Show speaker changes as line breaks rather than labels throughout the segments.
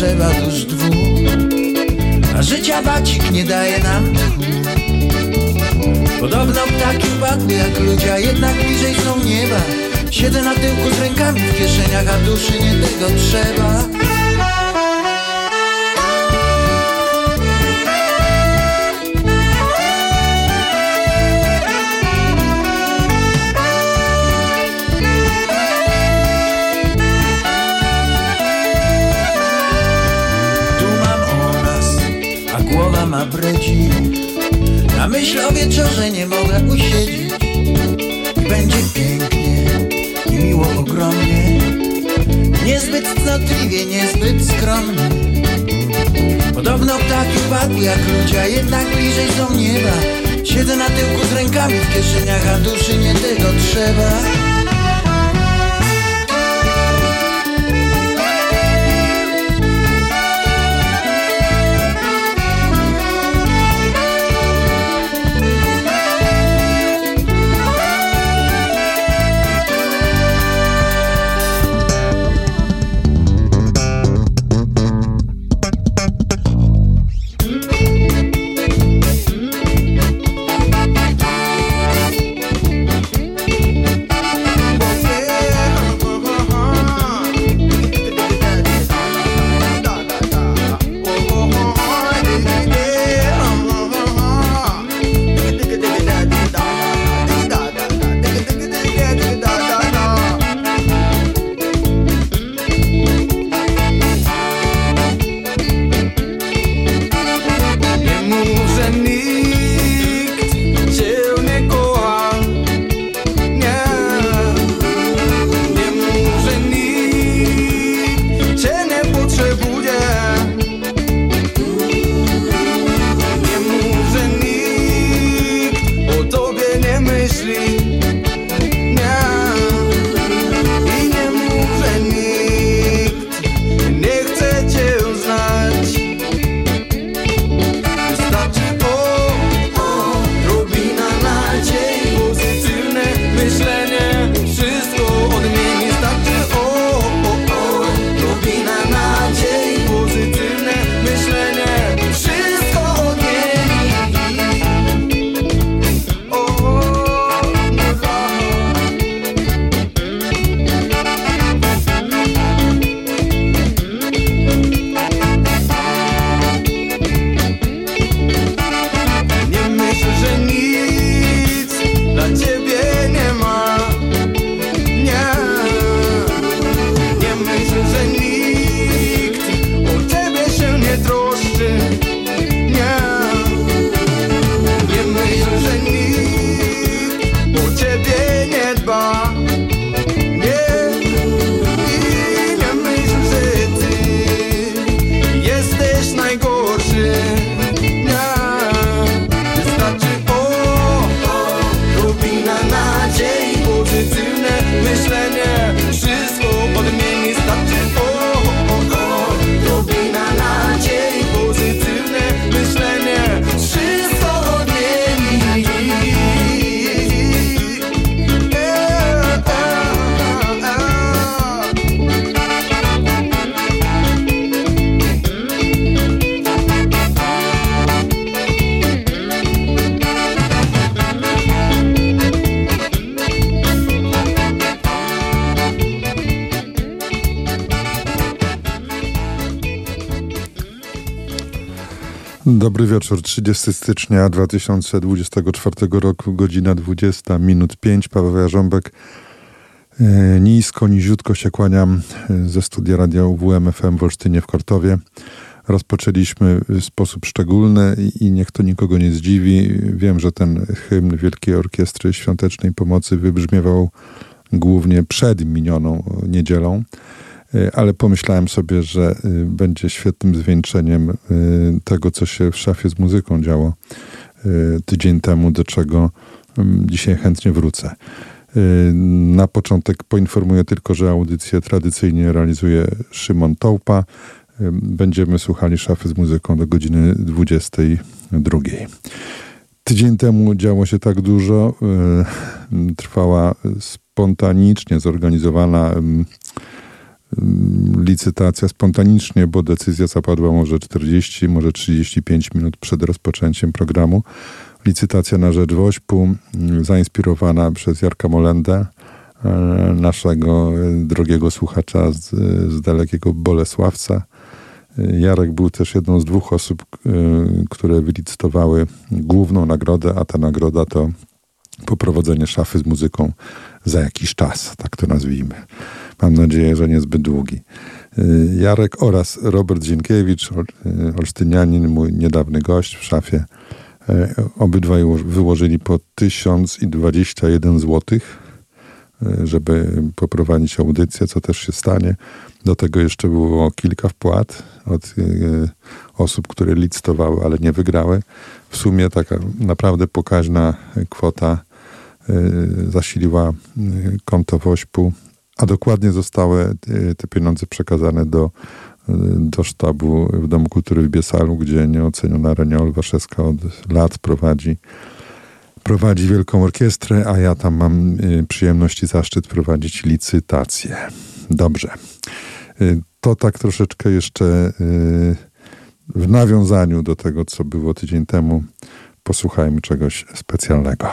Pełny, trzeba dusz dwóch A życia bacik nie daje nam. Podobno ptaki upadły jak ludzie, a jednak bliżej są nieba. Siedzę na tyłku z rękami w kieszeniach, a duszy nie tego trzeba bredzi Na myśl o wieczorze nie mogę usiedzieć. I będzie pięknie i miło ogromnie. Niezbyt cnotliwie, niezbyt skromnie. Podobno ptaki upadły jak ludzie, jednak bliżej są nieba. Siedzę na tyłku z rękami w kieszeniach, a duszy nie tego trzeba
Dobry wieczór, 30 stycznia 2024 roku, godzina 20, minut 5. Paweł Jarząbek. E, nisko, niziutko się kłaniam e, ze studia radia UWMFM w Olsztynie w Kortowie. Rozpoczęliśmy w sposób szczególny i niech to nikogo nie zdziwi. Wiem, że ten hymn Wielkiej Orkiestry Świątecznej Pomocy wybrzmiewał głównie przed minioną niedzielą. E, ale pomyślałem sobie, że e, będzie świetnym zwieńczeniem e, tego, co się w szafie z muzyką działo tydzień temu, do czego dzisiaj chętnie wrócę. Na początek poinformuję tylko, że audycję tradycyjnie realizuje Szymon Tołpa. Będziemy słuchali szafy z muzyką do godziny 22. Tydzień temu działo się tak dużo. Trwała spontanicznie zorganizowana Mm, licytacja spontanicznie, bo decyzja zapadła może 40, może 35 minut przed rozpoczęciem programu. Licytacja na rzecz Wośpu, mm, zainspirowana przez Jarka Molendę, e, naszego drogiego słuchacza z, z dalekiego Bolesławca. Jarek był też jedną z dwóch osób, e, które wylicytowały główną nagrodę, a ta nagroda to poprowadzenie szafy z muzyką za jakiś czas, tak to nazwijmy. Mam nadzieję, że niezbyt długi. Y, Jarek oraz Robert Zienkiewicz, y, olsztynianin, mój niedawny gość w szafie, y, obydwaj wyłożyli po 1021 zł, żeby poprowadzić audycję, co też się stanie. Do tego jeszcze było kilka wpłat od osób, które licytowały, ale nie wygrały. W sumie taka naprawdę pokaźna kwota zasiliła konto Wośpu a dokładnie zostały e, te pieniądze przekazane do, e, do sztabu w Domu Kultury w Biesalu, gdzie nieoceniona Renia Olwaszewska od lat prowadzi prowadzi wielką orkiestrę, a ja tam mam e, przyjemność i zaszczyt prowadzić licytację. Dobrze. To tak troszeczkę jeszcze w nawiązaniu do tego, co było tydzień temu. Posłuchajmy czegoś specjalnego.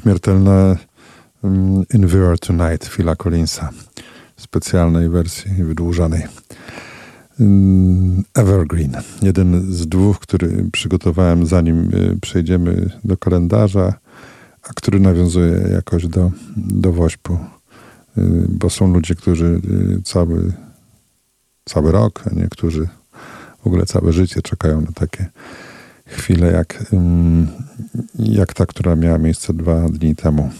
Nieśmiertelne um, In Viewer Tonight Phila Collinsa specjalnej wersji wydłużanej. Evergreen. Jeden z dwóch, który przygotowałem zanim y, przejdziemy do kalendarza, a który nawiązuje jakoś do, do Wośpu. Y, bo są ludzie, którzy y, cały, cały rok, a niektórzy w ogóle całe życie czekają na takie chwile jak, jak ta, która miała miejsce dwa dni temu.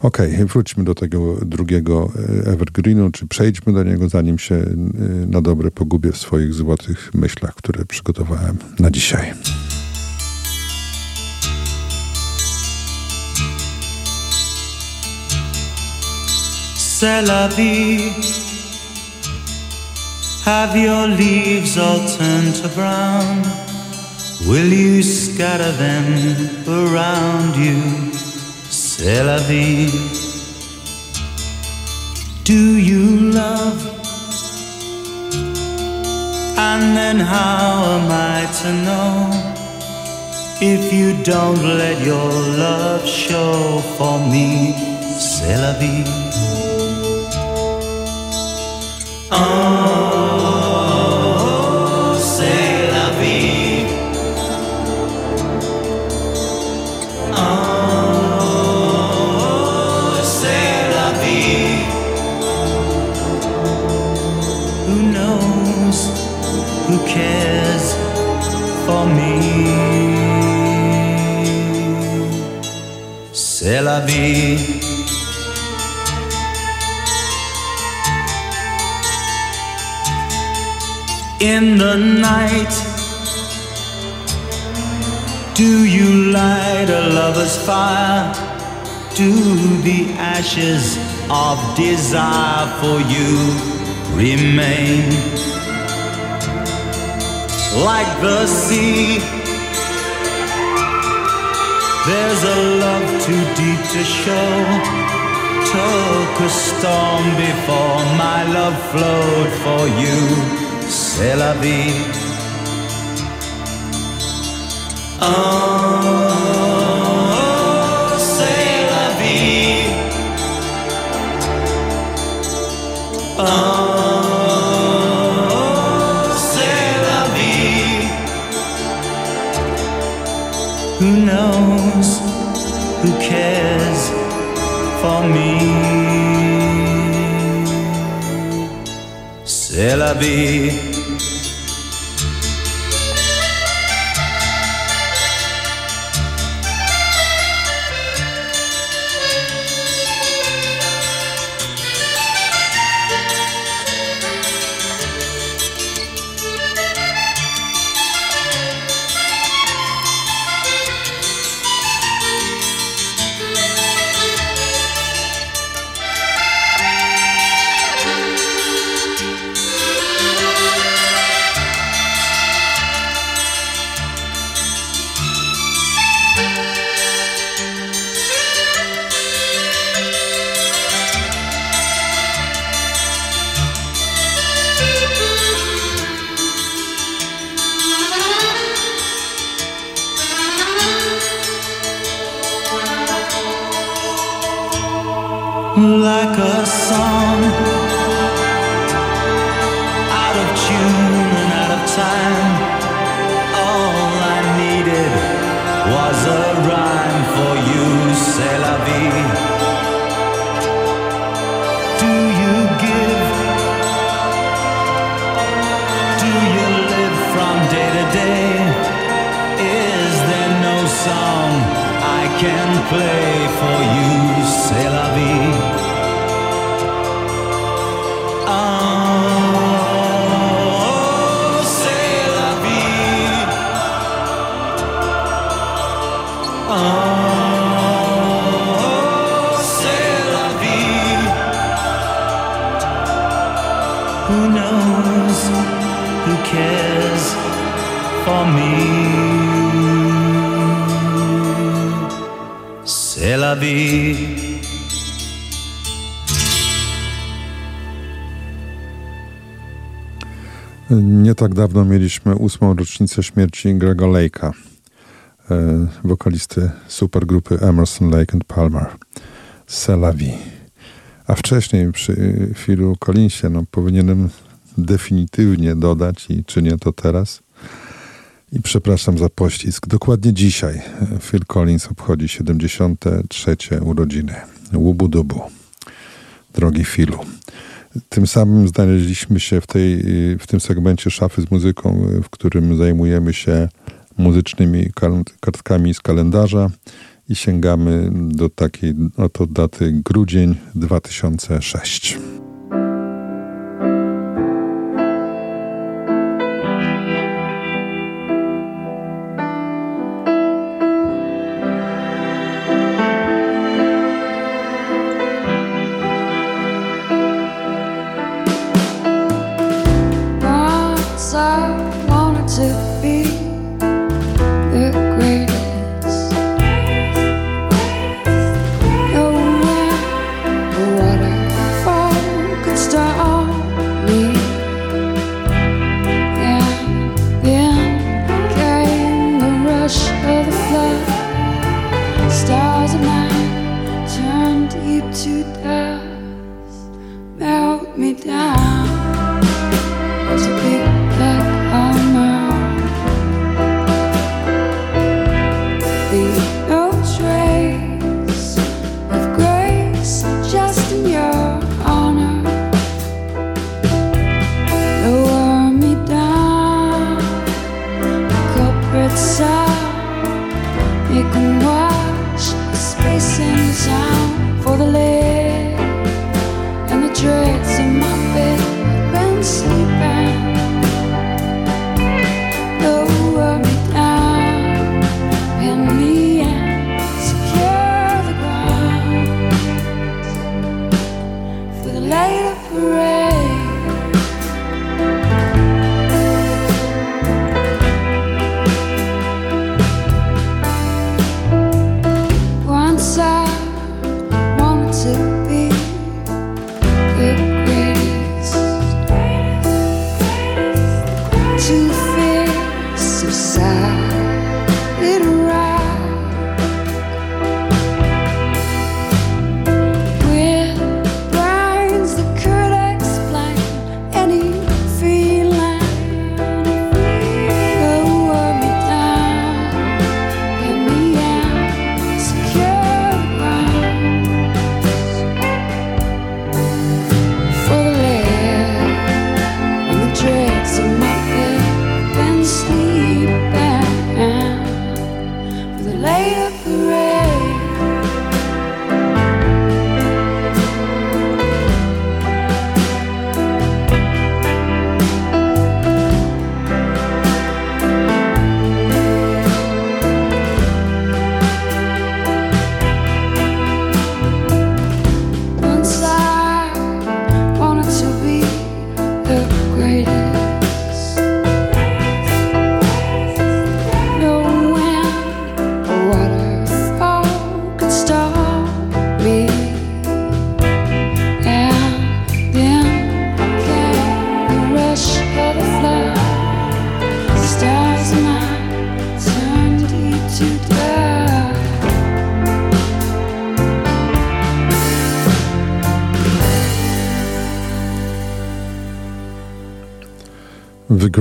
Okej, okay, wróćmy do tego drugiego e, evergreenu, czy przejdźmy do niego, zanim się e, na dobre pogubię w swoich złotych myślach, które przygotowałem na dzisiaj. Have your leaves all turned to brown? Will you scatter them around you? C'est la vie. Do you love? And then how am I to know if you don't let your love show for me? C'est la vie. Oh, C'est la vie. In the night, do you light a lover's fire? Do the ashes of desire for you remain? like the sea. There's a love too deep to show. Took a storm before my love flowed for you. C'est la vie. Oh. C'est la vie oh. who cares for me? C'est la vie. Tak dawno mieliśmy ósmą rocznicę śmierci Grega Lake'a,
e, wokalisty supergrupy Emerson, Lake and Palmer. Selavi. A wcześniej przy Philu Collinsie no, powinienem definitywnie dodać i czynię to teraz. I przepraszam za pościsk. Dokładnie dzisiaj Phil Collins obchodzi 73. urodziny. Łubu dubu. Drogi Philu. Tym samym znaleźliśmy się w, tej, w tym segmencie szafy z muzyką, w którym zajmujemy się muzycznymi kartkami z kalendarza i sięgamy do takiej oto daty grudzień 2006.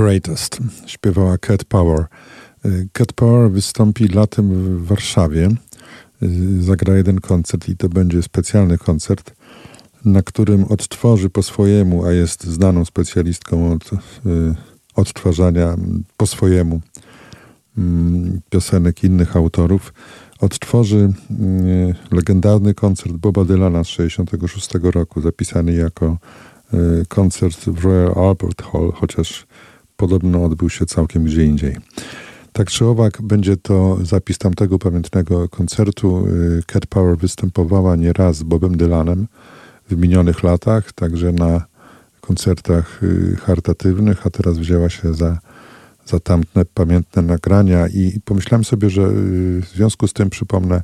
Greatest śpiewała Cat Power. Y, Cat Power wystąpi latem w Warszawie. Y, zagra jeden koncert i to będzie specjalny koncert, na którym odtworzy po swojemu, a jest znaną specjalistką od y, odtwarzania po swojemu mm, piosenek innych autorów, odtworzy legendarny koncert Boba Dylana z 1966 roku, zapisany jako koncert w Royal Albert Hall, chociaż podobno odbył się całkiem gdzie indziej. Tak czy owak, będzie to zapis tamtego pamiętnego koncertu. Y, Cat Power występowała nieraz z Bobem Dylanem w minionych latach, także na koncertach y, charytatywnych, a teraz wzięła się za, za tamtne pamiętne nagrania i pomyślałem sobie, że y, w związku z tym przypomnę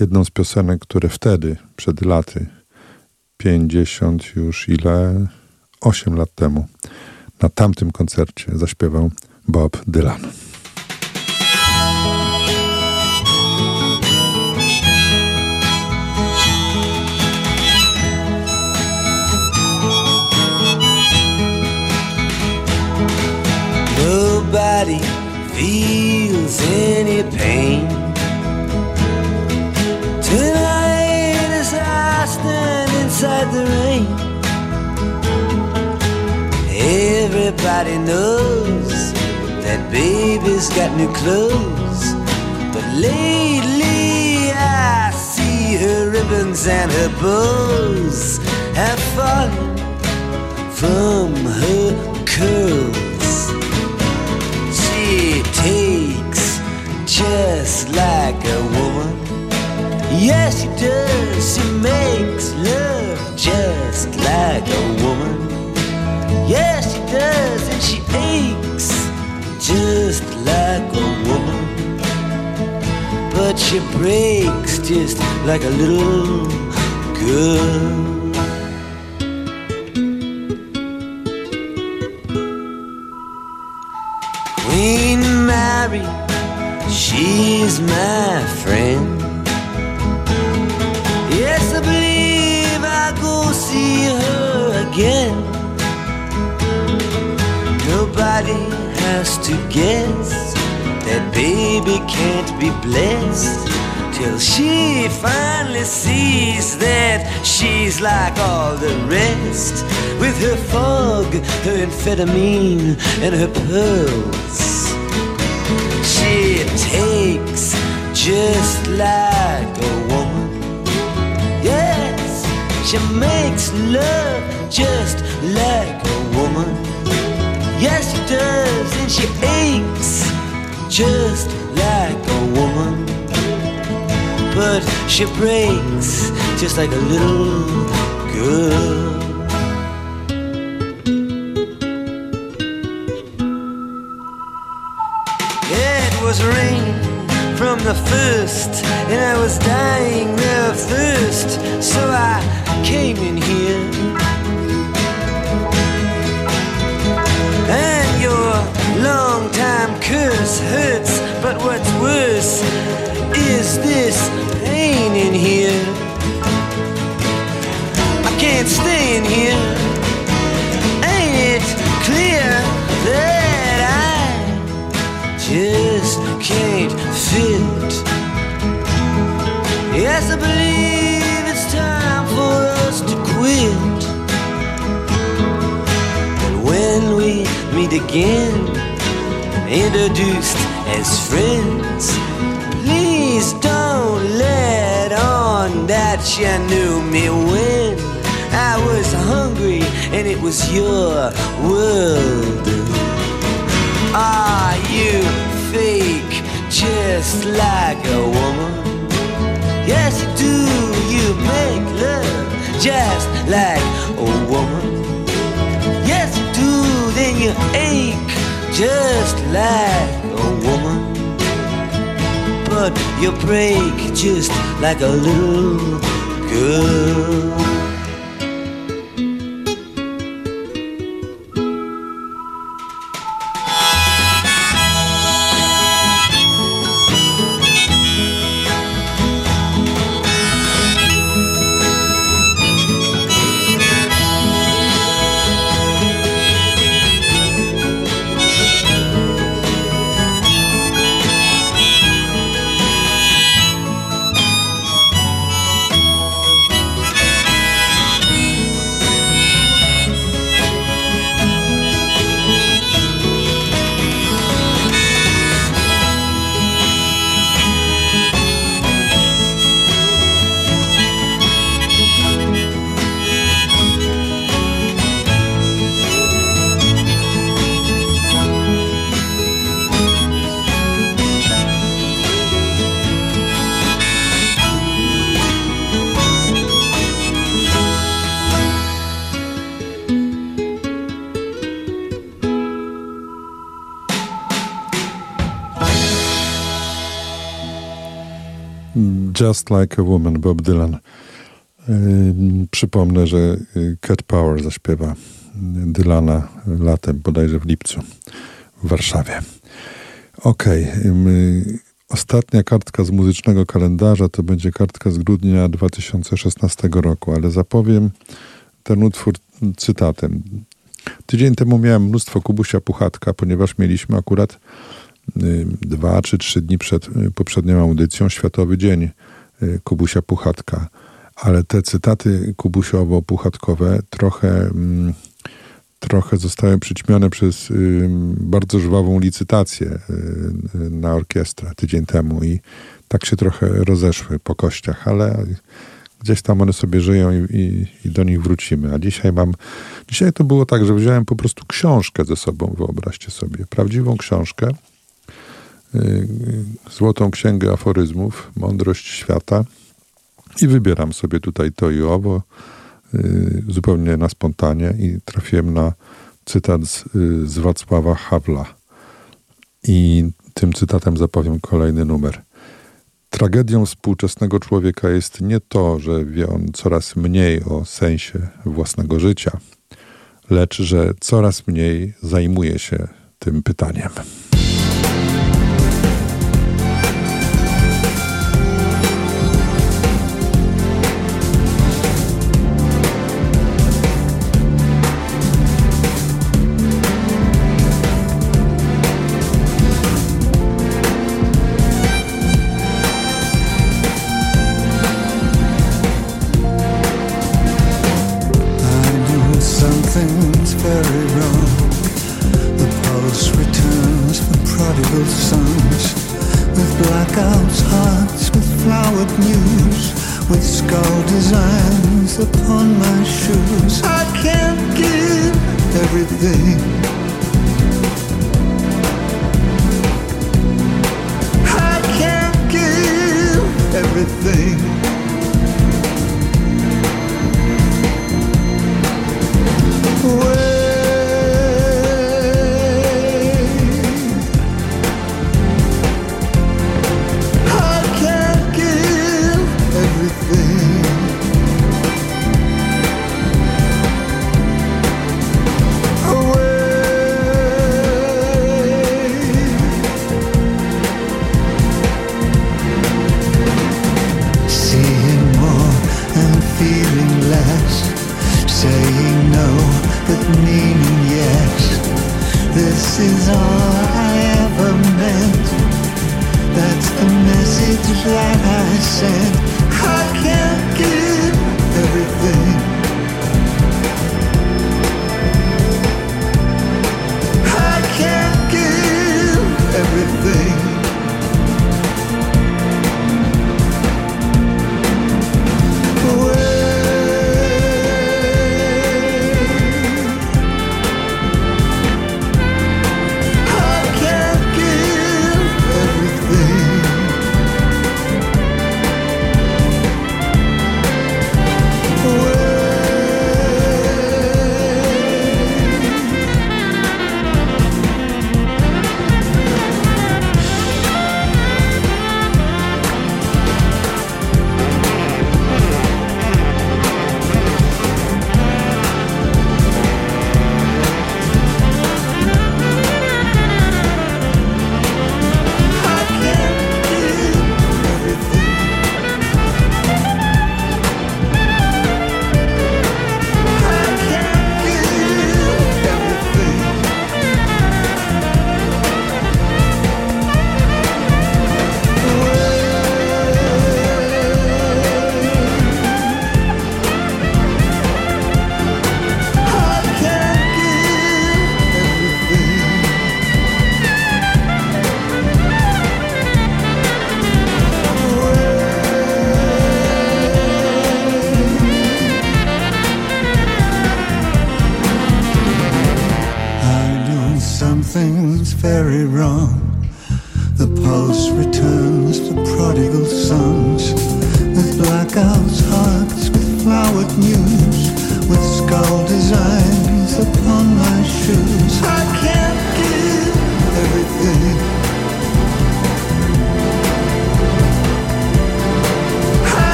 jedną z piosenek, które wtedy, przed laty, 50 już ile? 8 lat temu, na tamtym koncercie zaśpiewał Bob Dylan.
Nobody feels any pain. Tonight as I stand inside the rain. Everybody knows that baby's got new clothes. But lately I see her ribbons and her bows have fallen from her curls. She takes just like a woman. Yes, she does. She makes love just like a woman. Yes, she does, and she aches just like a woman. But she breaks just like a little girl. Queen Mary, she's my friend. Yes, I believe I'll go see her again. Nobody has to guess that baby can't be blessed till she finally sees that she's like all the rest with her fog, her amphetamine, and her pearls. She takes just like a woman. Yes, she makes love just like a woman. Yes, she does, and she aches just like a woman. But she breaks just like a little girl. It was rain from the first, and I was dying of thirst, so I came in here. Time curse hurts, but what's worse is this pain in here. I can't stay in here. Ain't it clear that I just can't fit? Yes, I believe it's time for us to quit. And when we meet again, introduced as friends, please don't let on that you knew me when I was hungry and it was your world. Are you fake just like a woman? Yes, you do. You make love just like a woman. Yes, you do. Then you ache just like a woman. But you break just like a little girl.
Just Like a Woman, Bob Dylan. Przypomnę, że Cat Power zaśpiewa Dylana latem, bodajże w lipcu w Warszawie. Okej. Okay. Ostatnia kartka z muzycznego kalendarza to będzie kartka z grudnia 2016 roku, ale zapowiem ten utwór cytatem.
Tydzień temu miałem mnóstwo Kubusia Puchatka, ponieważ mieliśmy akurat y, dwa czy trzy dni przed y, poprzednią audycją Światowy Dzień y, Kubusia Puchatka. Ale te cytaty kubusiowo-puchatkowe trochę, mm, trochę zostały przyćmione przez bardzo żwawą licytację na orkiestrę tydzień temu i tak się trochę rozeszły po kościach, ale gdzieś tam one sobie żyją i, i, i, do nich wrócimy. A dzisiaj mam. Dzisiaj to było tak, że wziąłem po prostu książkę ze sobą, wyobraźcie sobie. Prawdziwą książkę. Yy, złotą księgę aforyzmów, mądrość świata. I wybieram sobie tutaj to i owo, yy, zupełnie na spontanie, i trafiłem na cytat z, yy, z Wacława Hawla. I tym cytatem zapowiem kolejny numer. Tragedią współczesnego człowieka jest nie to, że wie on coraz mniej o sensie własnego życia, lecz że coraz mniej zajmuje się tym pytaniem.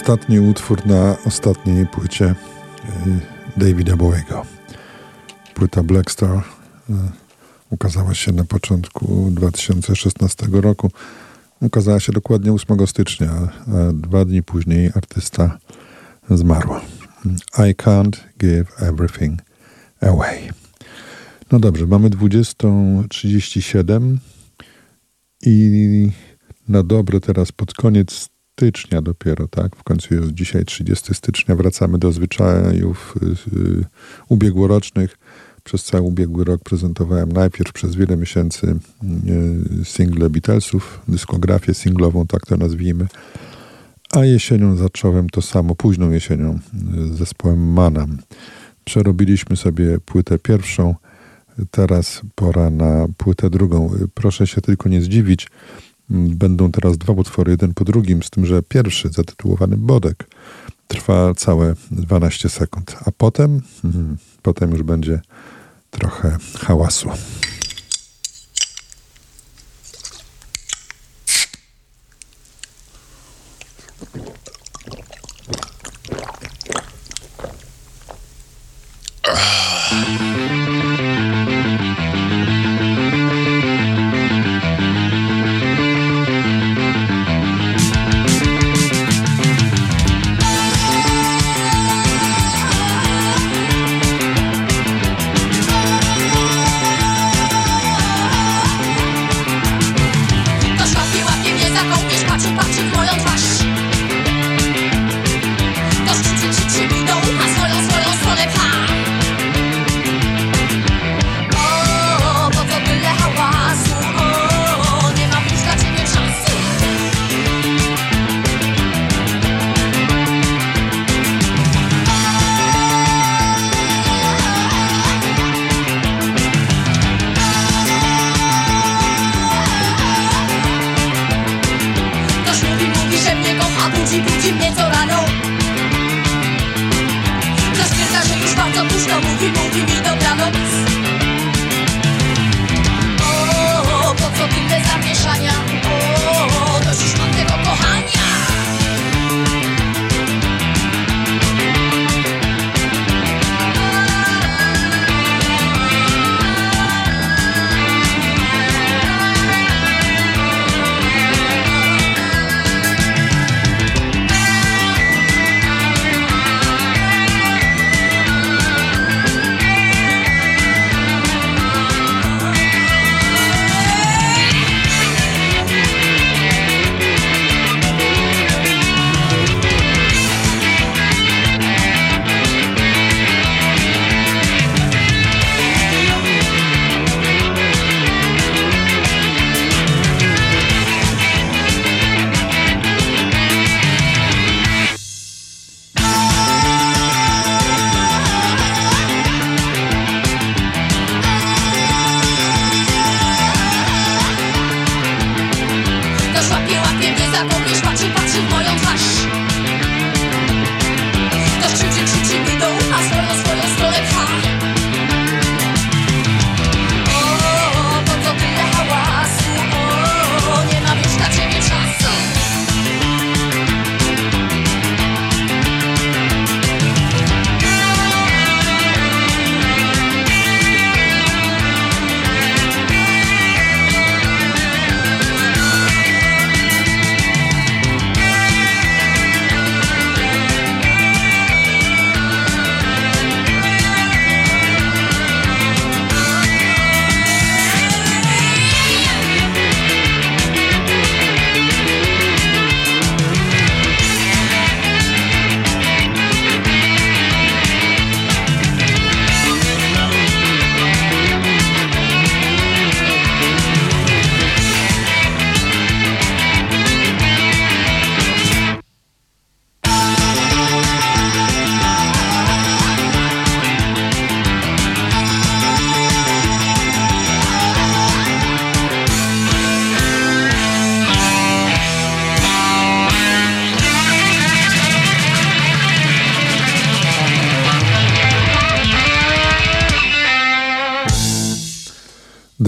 Ostatni utwór na ostatniej płycie y, Davida Bowiego. Płyta Black Star y, ukazała się na początku 2016 roku. Ukazała się dokładnie 8 stycznia, a dwa dni później artysta zmarł. I can't give everything away. No dobrze, mamy 20.37 i na dobre teraz pod koniec stycznia dopiero, tak? W końcu jest dzisiaj 30 stycznia. Wracamy do zwyczajów yy, ubiegłorocznych. Przez cały ubiegły rok prezentowałem najpierw przez wiele miesięcy yy, single Beatlesów, dyskografię singlową, tak to nazwijmy. A jesienią zacząłem to samo, późną jesienią z zespołem Manam. Przerobiliśmy sobie płytę pierwszą, teraz pora na płytę drugą. Proszę się tylko nie zdziwić, Będą teraz dwa utwory, jeden po drugim, z tym, że pierwszy, zatytułowany Bodek, trwa całe 12 sekund, a potem, hmm, potem już będzie trochę hałasu.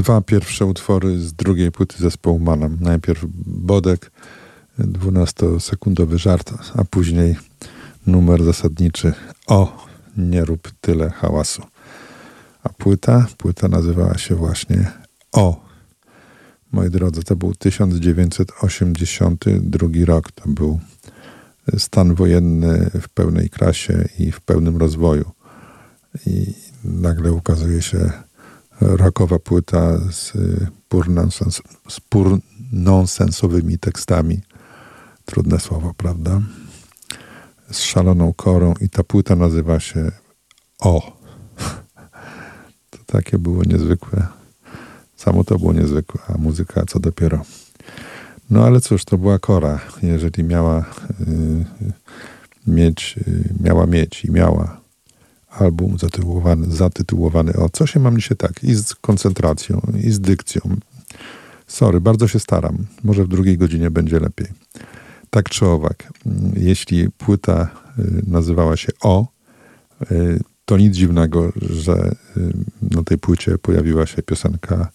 Dwa pierwsze utwory z drugiej płyty zespołu Manam. Najpierw Bodek 12-sekundowy żart, a później numer zasadniczy O, nie rób tyle hałasu. A płyta? Płyta nazywała się właśnie O. Moi drodzy, to był 1982 rok. To był stan wojenny w pełnej krasie i w pełnym rozwoju. I nagle ukazuje się rockowa płyta z purnonsensowymi tekstami. Trudne słowo, prawda? Z szaloną korą i ta płyta nazywa się O. To takie było niezwykłe. Samo to było niezwykłe, a muzyka co dopiero. No ale cóż, to była Kora. Jeżeli miała yy, mieć, yy, miała mieć i miała album zatytułowany, zatytułowany o co się mam dzisiaj tak, i z koncentracją, i z dykcją. Sorry, bardzo się staram. Może w drugiej godzinie będzie lepiej. Tak czy owak, jeśli płyta y, nazywała się O, y, to nic dziwnego, że y, na tej płycie pojawiła się piosenka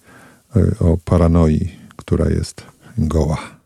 o paranoi, która jest goła.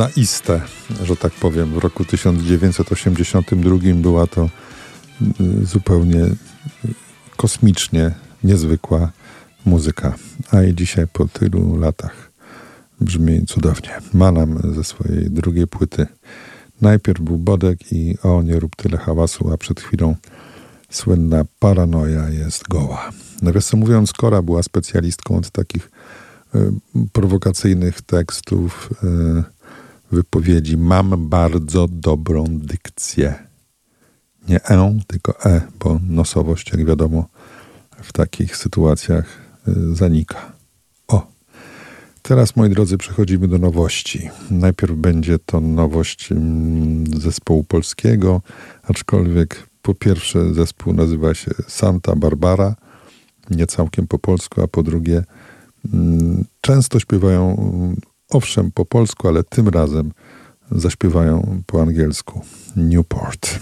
Zaiste, że tak powiem, w roku 1982 była to y, zupełnie kosmicznie niezwykła muzyka. A i dzisiaj po tylu latach brzmi cudownie. Manam ze swojej drugiej płyty. Najpierw był Bodek i o nie rób tyle hałasu, a przed chwilą słynna paranoja jest goła. Nawiasem mówiąc, Kora była specjalistką od takich y, prowokacyjnych tekstów, y, wypowiedzi. Mam bardzo dobrą dykcję. Nie e, tylko e, bo nosowość, jak wiadomo, w takich sytuacjach y, zanika. O, teraz moi drodzy, przechodzimy do nowości. Najpierw będzie to nowość mm, zespołu polskiego, aczkolwiek po pierwsze zespół nazywa się Santa Barbara, nie całkiem po polsku, a po drugie mm, często śpiewają owszem po polsku, ale tym razem zaśpiewają po angielsku Newport.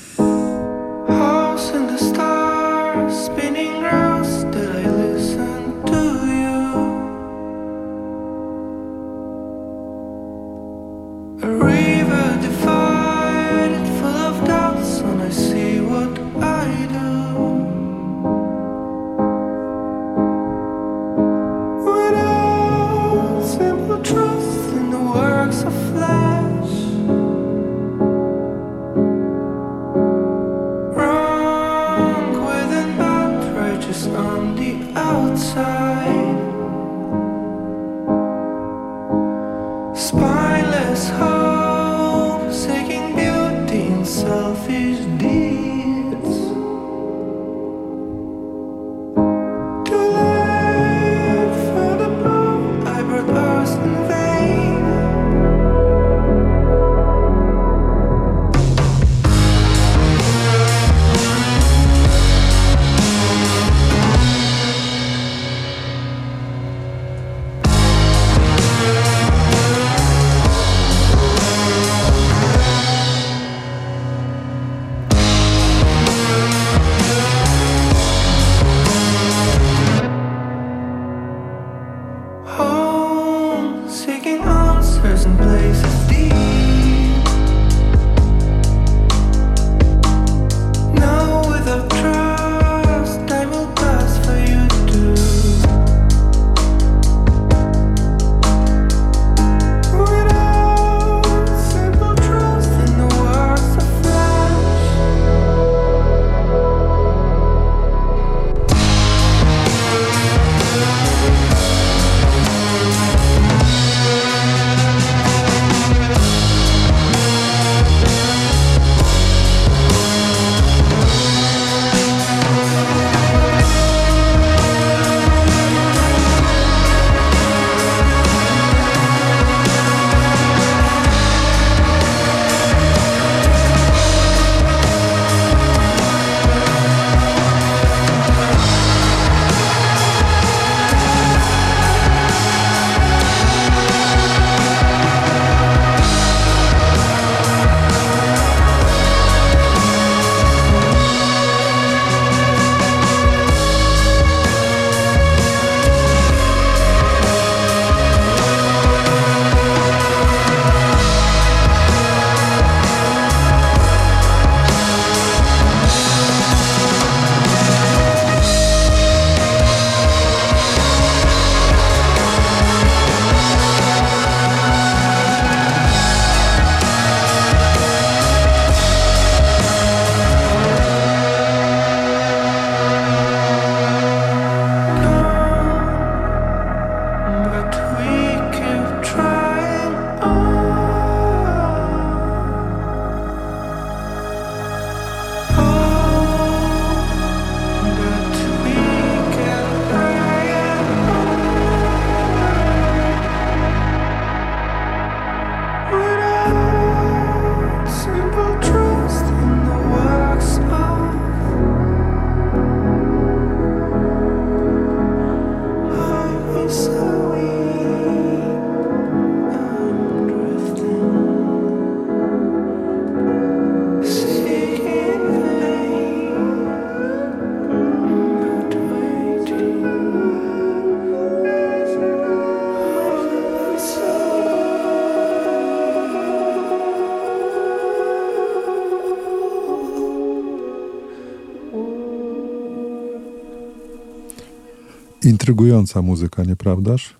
Intrygująca muzyka, nieprawdaż?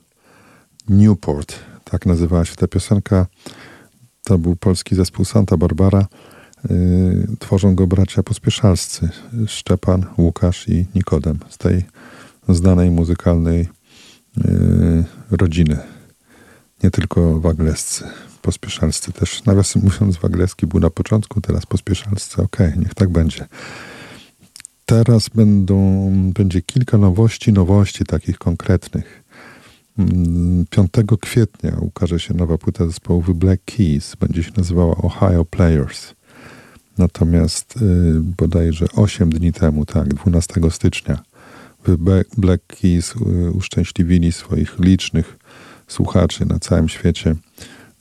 Newport, tak nazywała się ta piosenka. To był polski zespół Santa Barbara. Yy, tworzą go bracia pospieszalscy Szczepan, Łukasz i Nikodem z tej znanej muzykalnej yy, rodziny. Nie tylko waglescy, pospieszalscy też. Nawiasem mówiąc, wagleski był na początku, teraz pospieszalscy. Okej, okay, niech tak będzie. Teraz będą, będzie kilka nowości, nowości takich konkretnych. 5 mm, kwietnia ukaże się nowa płyta zespołu Black Keys. Będzie się nazywała Ohio Players. Natomiast y, bodajże 8 dni temu, tak, 12 stycznia, Black Keys y, uszczęśliwili swoich licznych słuchaczy na całym świecie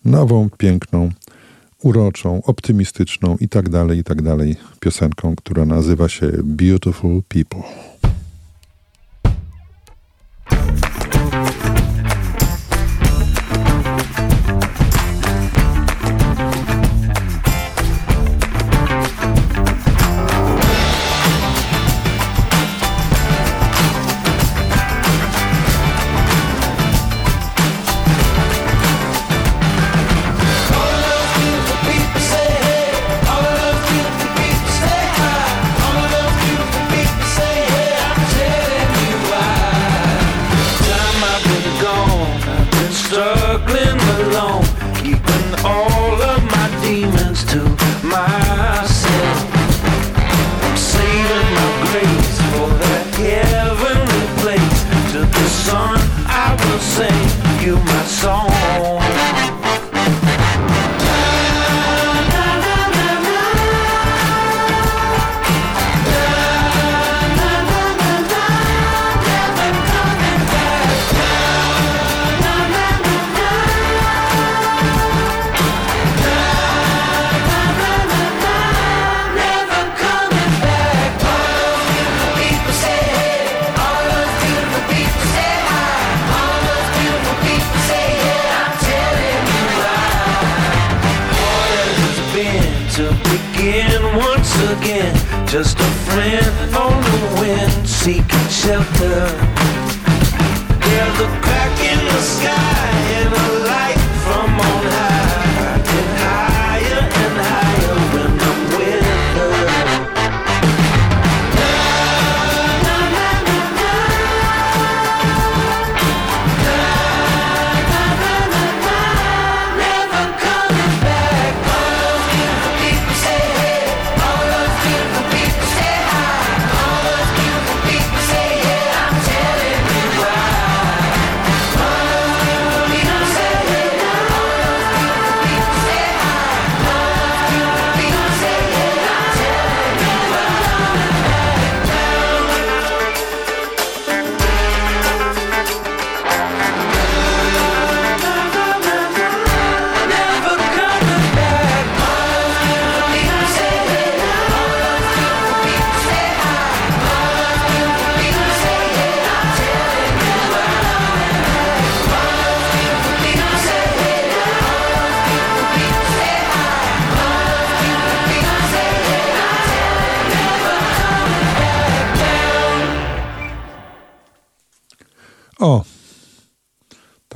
nową, piękną, uroczą, optymistyczną i tak dalej, i tak dalej piosenką, która nazywa się Beautiful People. seek shelter. There's a crack in the sky.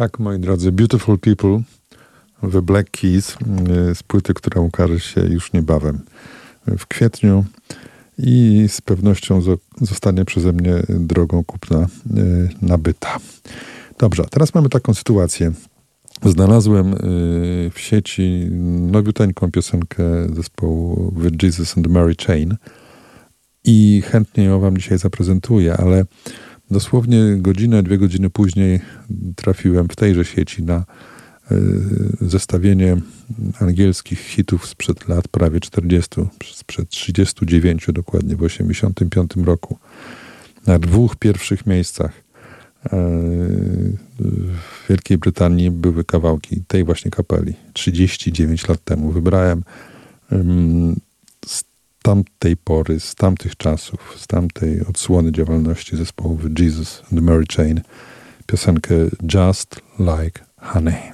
Tak, moi drodzy, Beautiful People, The Black Keys y, z płyty, która ukaże się już niebawem w kwietniu i z pewnością zostanie przeze mnie drogą kupna y, nabyta. Dobrze, teraz mamy taką sytuację. Znalazłem y, w sieci nowiuteńką piosenkę zespołu The Jesus and Mary Chain i chętnie ją wam dzisiaj zaprezentuję, ale Dosłownie godzinę, dwie godziny później trafiłem w tejże sieci na e, zestawienie angielskich hitów sprzed lat prawie 40, sprzed 39 dokładnie, w 85 roku. Na dwóch pierwszych miejscach e, w Wielkiej Brytanii były kawałki tej właśnie kapeli 39 lat temu. Wybrałem tamtej pory, z tamtych czasów, z tamtej odsłony działalności zespołu Jesus and Mary Chain piosenkę Just Like Honey.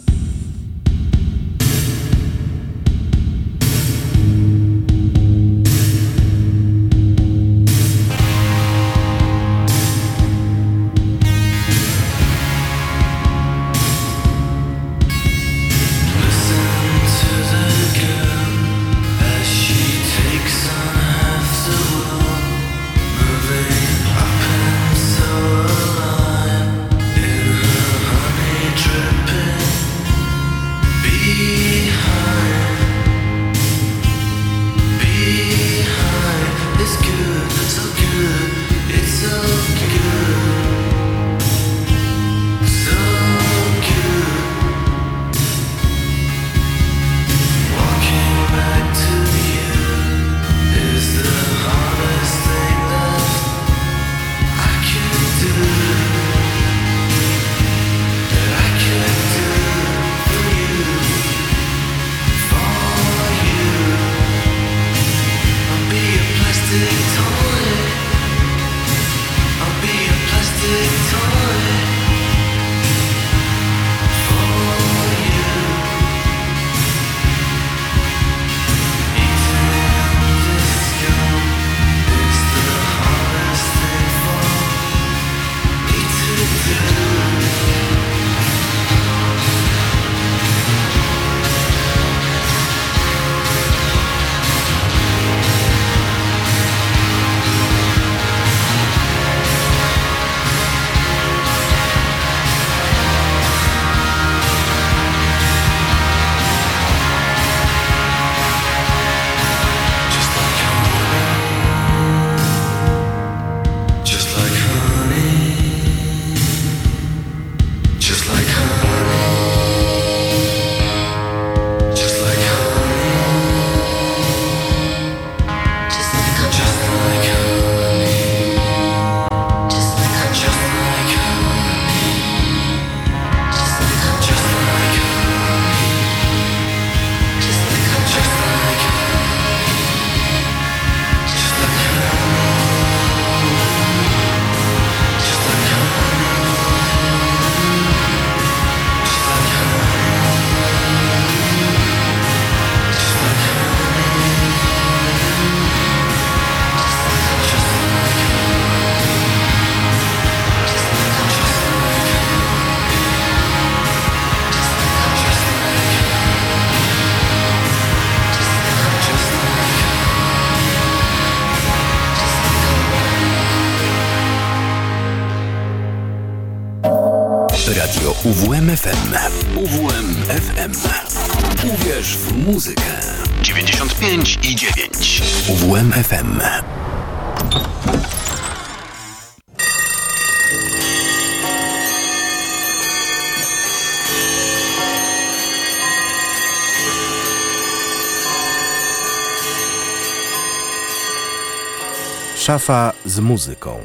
Szafa z muzyką.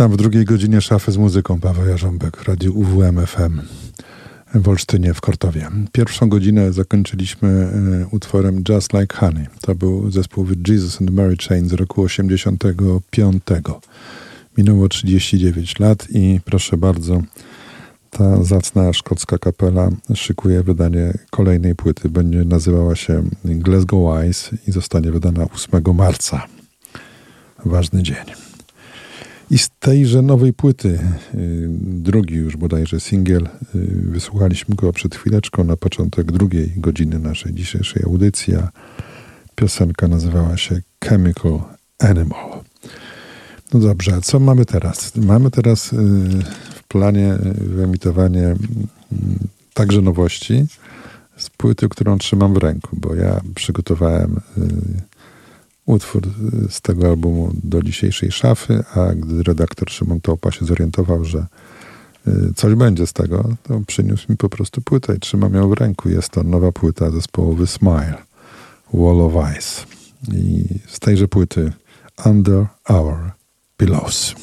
Witam w drugiej godzinie szafy z muzyką. Paweł Jarząbek w radiu UWM FM w Olsztynie w Kortowie. Pierwszą godzinę zakończyliśmy e, utworem Just Like Honey. To był zespół Jesus and Mary Chain z roku 85. Minęło 39 lat i proszę bardzo, ta zacna szkocka kapela szykuje wydanie kolejnej płyty. Będzie nazywała się Glasgow Eyes i zostanie wydana 8 marca. Ważny dzień. I z tejże nowej płyty, y, drugi już bodajże singiel, y, wysłuchaliśmy go przed chwileczką na początek drugiej godziny naszej dzisiejszej audycji. Piosenka nazywała się Chemical Animal. No dobrze, a co mamy teraz? Mamy teraz y, w planie wyemitowanie mm, także nowości z płyty, którą trzymam w ręku, bo ja przygotowałem utwór z tego albumu do dzisiejszej szafy, a gdy redaktor Szymon Tołpa się zorientował, że y, coś będzie z tego, to przyniósł mi po prostu płytę i trzymam ją w ręku. Jest to nowa płyta zespołowy Smile, Wall of Ice. I z tejże płyty Under Our Pillows.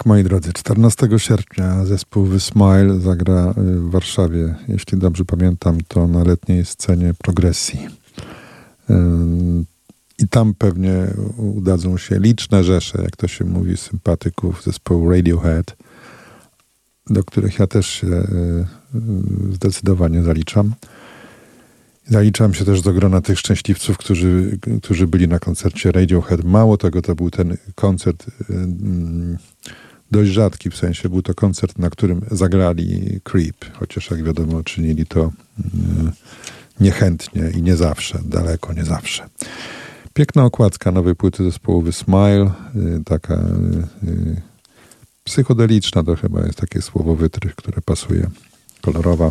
Tak, moi drodzy, 14 sierpnia zespół The Smile zagra y, w Warszawie. Jeśli dobrze pamiętam, to na letniej scenie progresji. I tam pewnie udadzą się liczne rzesze, jak to się mówi, sympatyków zespołu Radiohead, do których ja też się y, zdecydowanie zaliczam. Zaliczam się też do grona tych szczęśliwców, którzy, którzy byli na koncercie Radiohead. Mało tego, to był ten koncert dość rzadki, w sensie był to koncert, na którym zagrali Creep, chociaż jak wiadomo czynili to niechętnie i nie zawsze, daleko nie zawsze. Piękna okładka nowej płyty zespołu Smile, y, taka y, y, psychodeliczna to chyba jest takie słowo wytrych, które pasuje, kolorowa.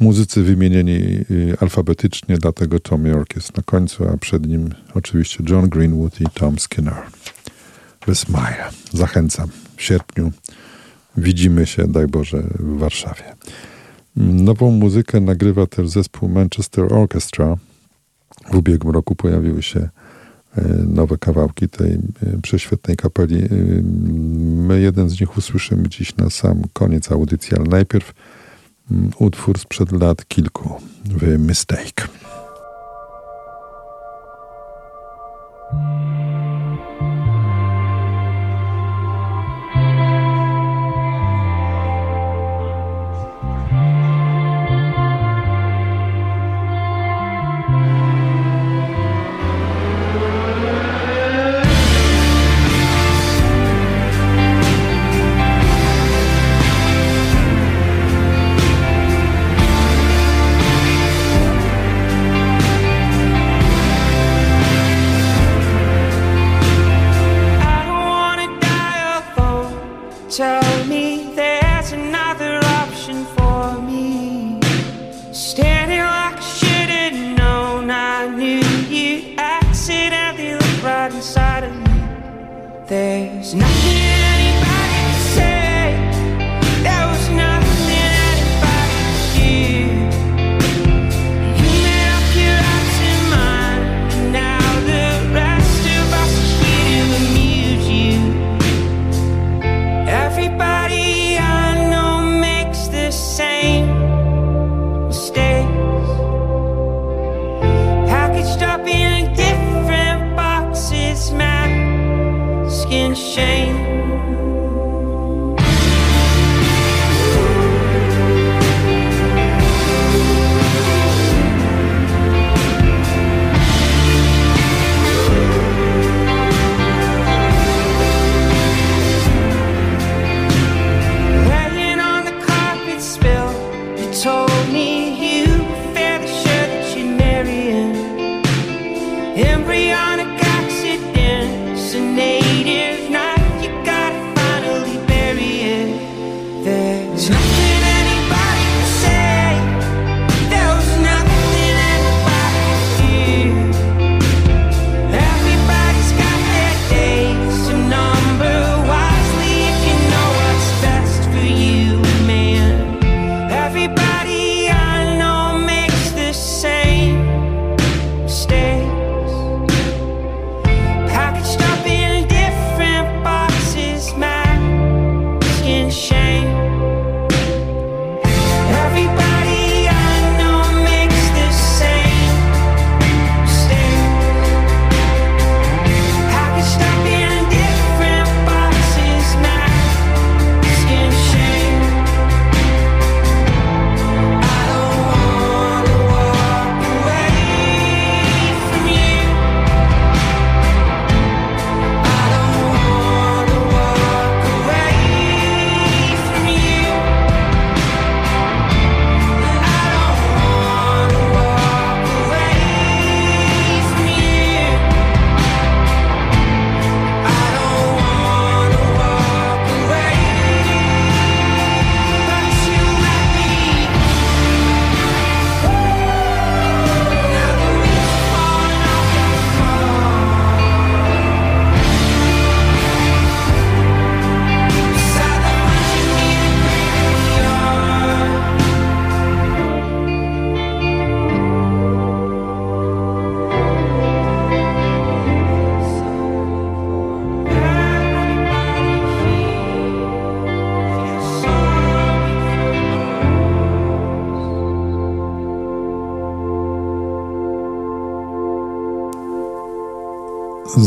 Muzycy wymienieni alfabetycznie, dlatego Tom York jest na końcu, a przed nim oczywiście John Greenwood i Tom Skinner. The Smile. Zachęcam. W sierpniu widzimy się, daj Boże, w Warszawie. Nową muzykę nagrywa też zespół Manchester Orchestra. W ubiegłym roku pojawiły się e, nowe kawałki tej e, prześwietnej kapeli. E, my jeden z nich usłyszymy dziś na sam koniec audycji, ale najpierw mm, utwór sprzed lat kilku, w Mistake.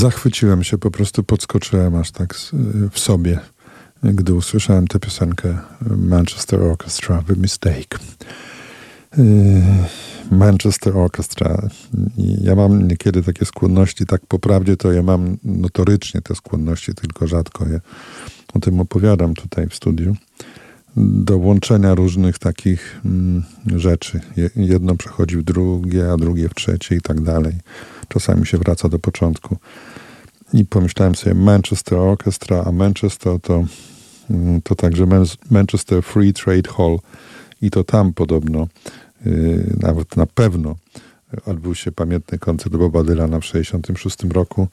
Zachwyciłem się, po prostu podskoczyłem aż tak w sobie, gdy usłyszałem tę piosenkę Manchester Orchestra, The Mistake. Yy, Manchester Orchestra. Ja mam niekiedy takie skłonności, tak po prawdzie to ja mam notorycznie te skłonności, tylko rzadko je o tym opowiadam tutaj w studiu, do łączenia różnych takich mm, rzeczy. Jedno przechodzi w drugie, a drugie w trzecie i tak dalej. Czasami się wraca do początku. I pomyślałem sobie Manchester Orchestra, a Manchester to, mm, to także Manchester Free Trade Hall i to tam podobno, yy, nawet na pewno odbył się pamiętny koncert Boba Dylana w 1966 roku.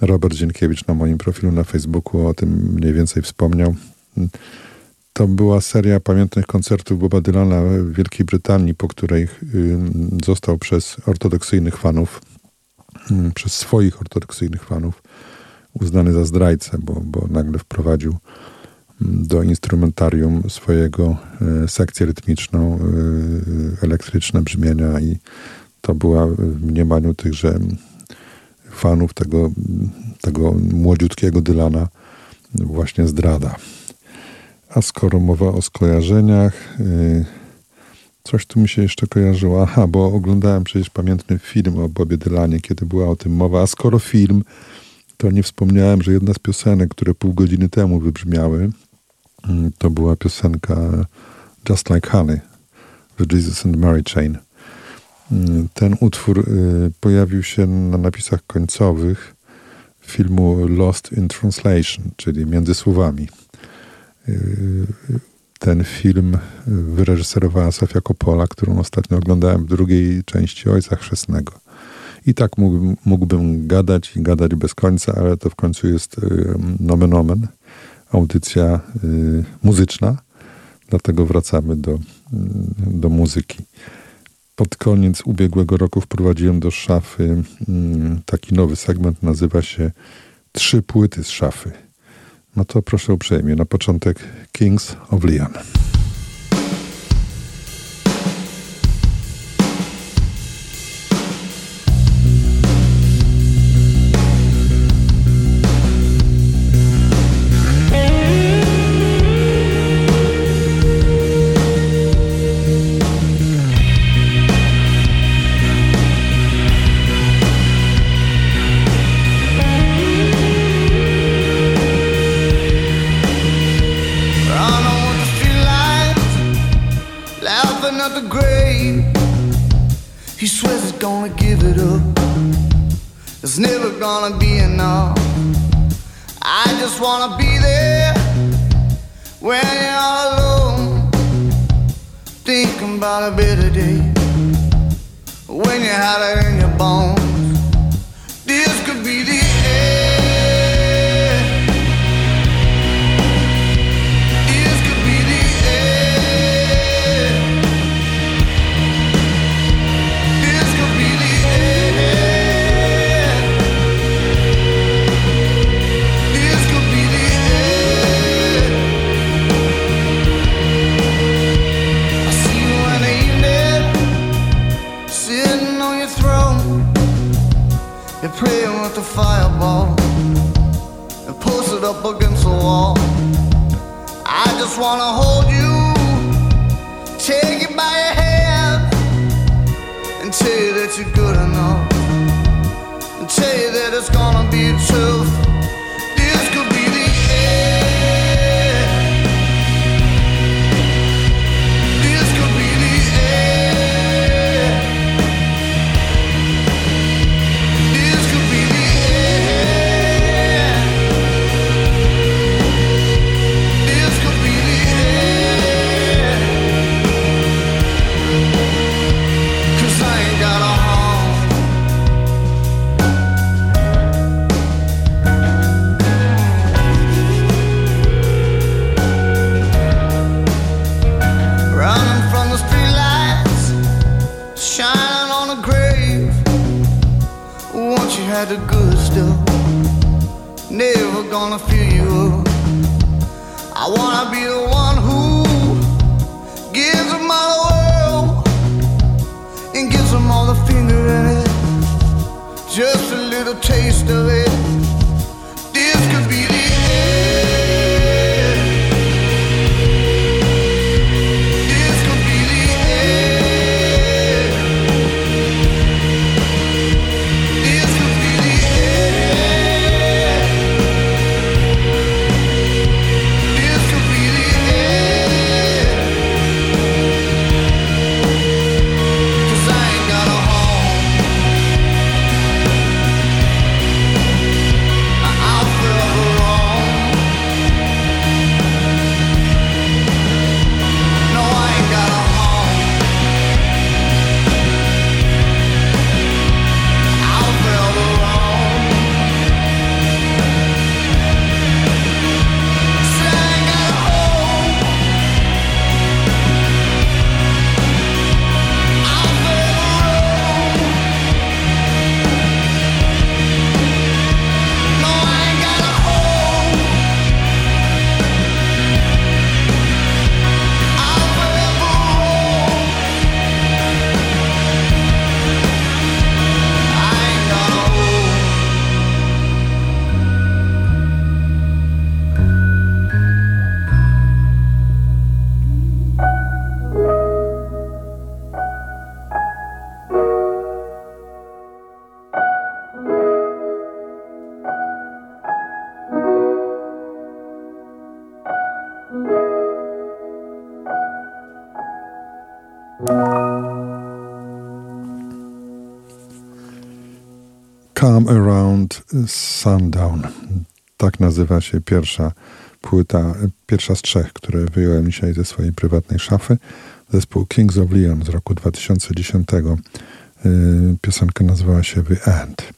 Robert Dzienkiewicz na moim profilu na Facebooku o tym mniej więcej wspomniał. To była seria pamiętnych koncertów Boba Dylana w Wielkiej Brytanii, po której yy, został przez ortodoksyjnych fanów Mm, przez swoich ortodoksyjnych fanów uznany za zdrajcę, bo, bo nagle wprowadził mm, do instrumentarium swojego e, sekcję rytmiczną, e, elektryczne brzmienia i to była w mniemaniu tychże fanów tego, tego młodziutkiego Dylana właśnie zdrada. A skoro mowa o skojarzeniach, e, Coś tu mi się jeszcze kojarzyło. Aha, bo oglądałem przecież pamiętny film o Bobie Dylanie, kiedy była o tym mowa. A skoro film, to nie wspomniałem, że jedna z piosenek, które pół godziny temu wybrzmiały, mm, to była piosenka Just Like Honey w Jesus and Mary Chain. Mm, ten utwór y, pojawił się na napisach końcowych filmu Lost in Translation, czyli między słowami y, ten film wyreżyserowała Sofia Coppola, którą ostatnio oglądałem w drugiej części Ojca Chrzestnego. I tak mógłbym, mógłbym gadać i gadać bez końca, ale to w końcu jest y, nomen omen, audycja y, muzyczna, dlatego wracamy do, y, do muzyki. Pod koniec ubiegłego roku wprowadziłem do szafy taki nowy segment, nazywa się Trzy płyty z szafy. No to proszę uprzejmie, na początek Kings of Leon. It's never gonna be enough.
I just wanna be there when you're all alone, thinking about a better day when you had it in your bones. fireball and push it up against the wall. I just wanna hold you, take you by your hand, and tell you that you're good enough, and tell you that it's gonna be the truth. Sundown. Tak nazywa się pierwsza płyta, pierwsza z trzech, które wyjąłem dzisiaj ze swojej prywatnej szafy. Zespół Kings of Leon z roku 2010. Y, piosenka nazywała się The End.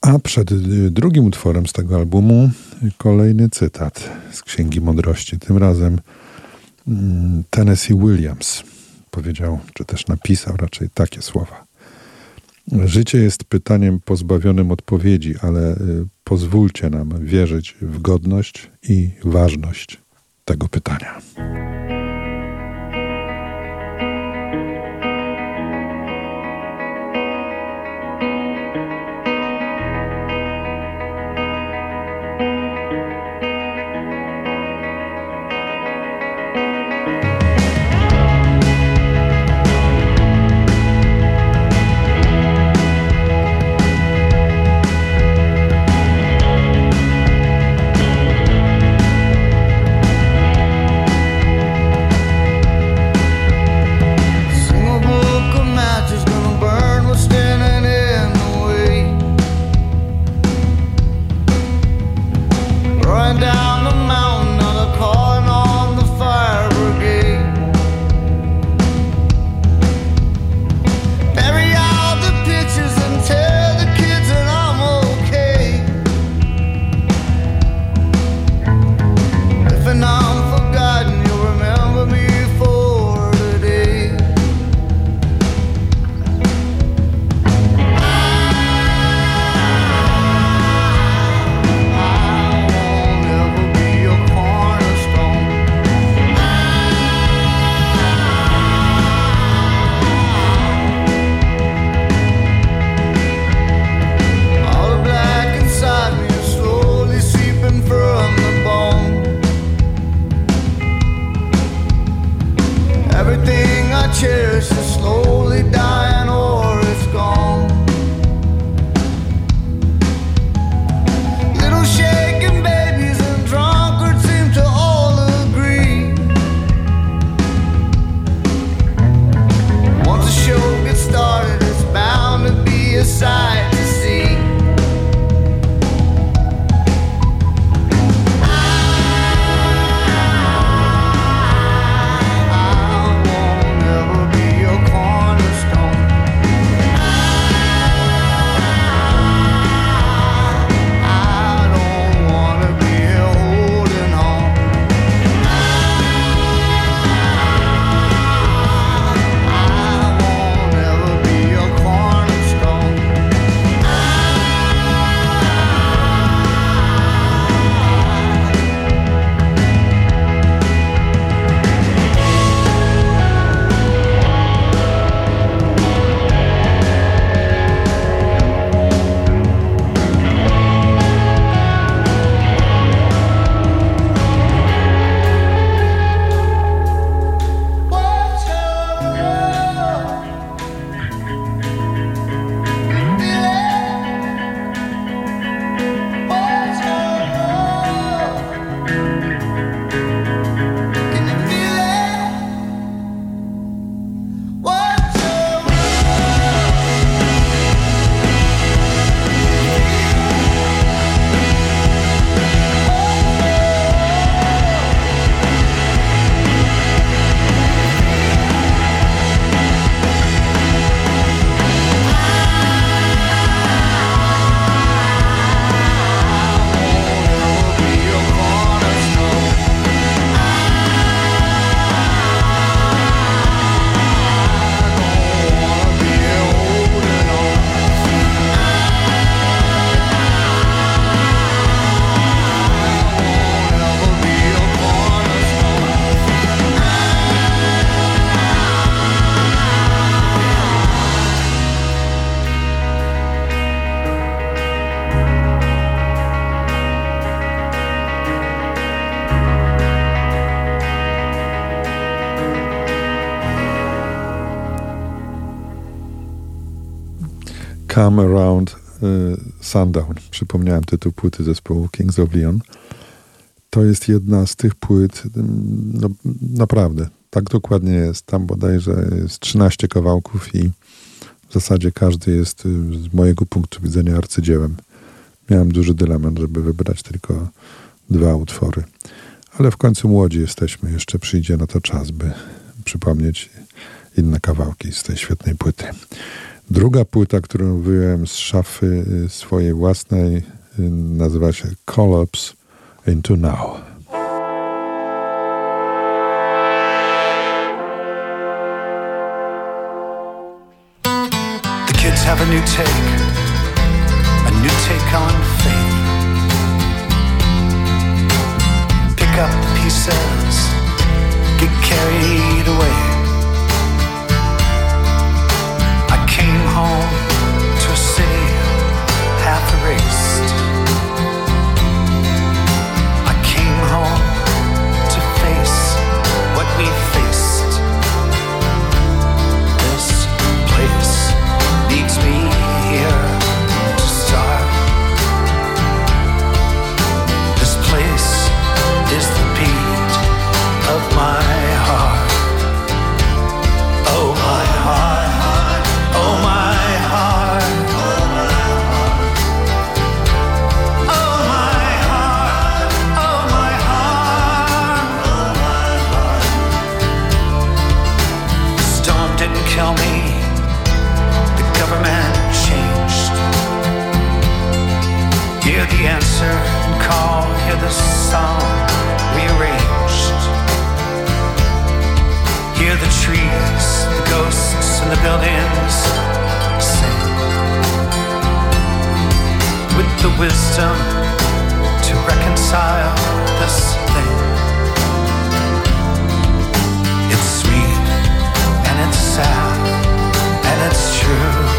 A przed y, drugim utworem z tego albumu kolejny cytat z Księgi Mądrości. Tym razem mm, Tennessee Williams powiedział, czy też napisał raczej takie słowa. Życie jest pytaniem pozbawionym odpowiedzi, ale y, pozwólcie nam wierzyć w godność i ważność tego pytania.
Come Around y, Sundown. Przypomniałem tytuł płyty zespołu Kings of Leon. To jest jedna z tych płyt, no, naprawdę, tak dokładnie jest. Tam bodajże jest 13 kawałków i w zasadzie każdy jest z mojego punktu widzenia arcydziełem. Miałem duży dylemat, żeby wybrać tylko dwa utwory. Ale w końcu młodzi jesteśmy, jeszcze przyjdzie na to czas, by przypomnieć inne kawałki z tej świetnej płyty. Druga płyta, którą wyjąłem z szafy y, swojej własnej, y, nazywa się Collapse into Now.
Kids have a new take, a new take on. Pick up the pieces, get carried the wisdom to reconcile this thing. It's sweet and it's sad and it's true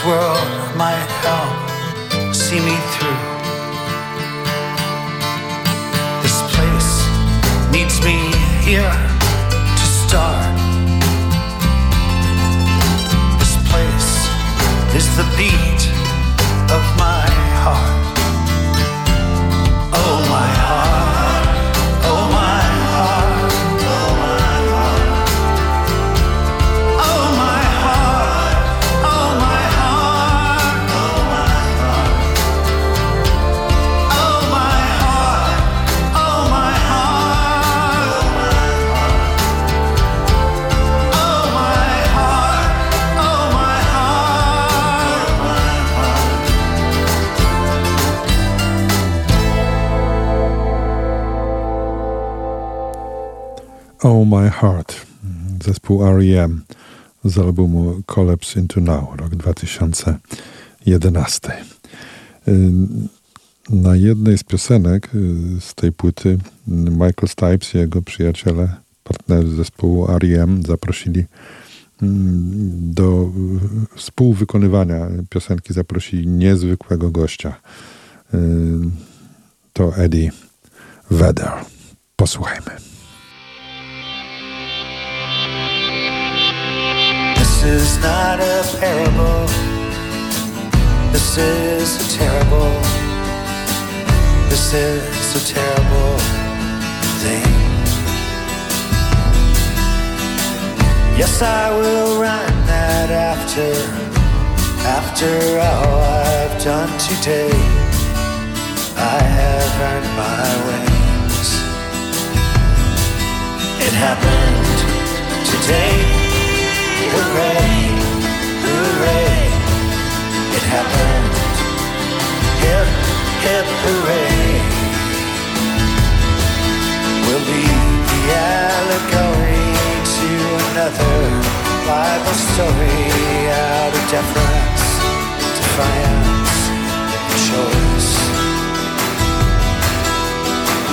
this world might help see me through. This place needs me here to start. This place is the beat Oh My Heart,
zespół R.E.M. z albumu Collapse Into Now, rok 2011. Y, Na jednej z piosenek y, z tej płyty Michael Stipes i jego przyjaciele, partnerzy zespołu R.E.M. zaprosili do y, współwykonywania piosenki zaprosili niezwykłego gościa. To Eddie Vedder. Posłuchajmy.
This is not a parable. This is a terrible. This is a terrible thing. Yes, I will run that after, after all I've done today. I have earned my wings. It happened today hooray, hooray, it happened. Hip, hip, hooray. We'll the allegory to another Bible story out of deference, defiance, choice.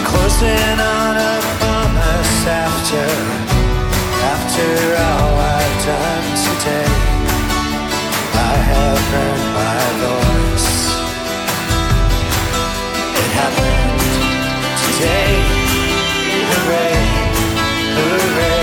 Closing on a promise after, after all. Today. I have my voice. It happened today. Hooray, hooray.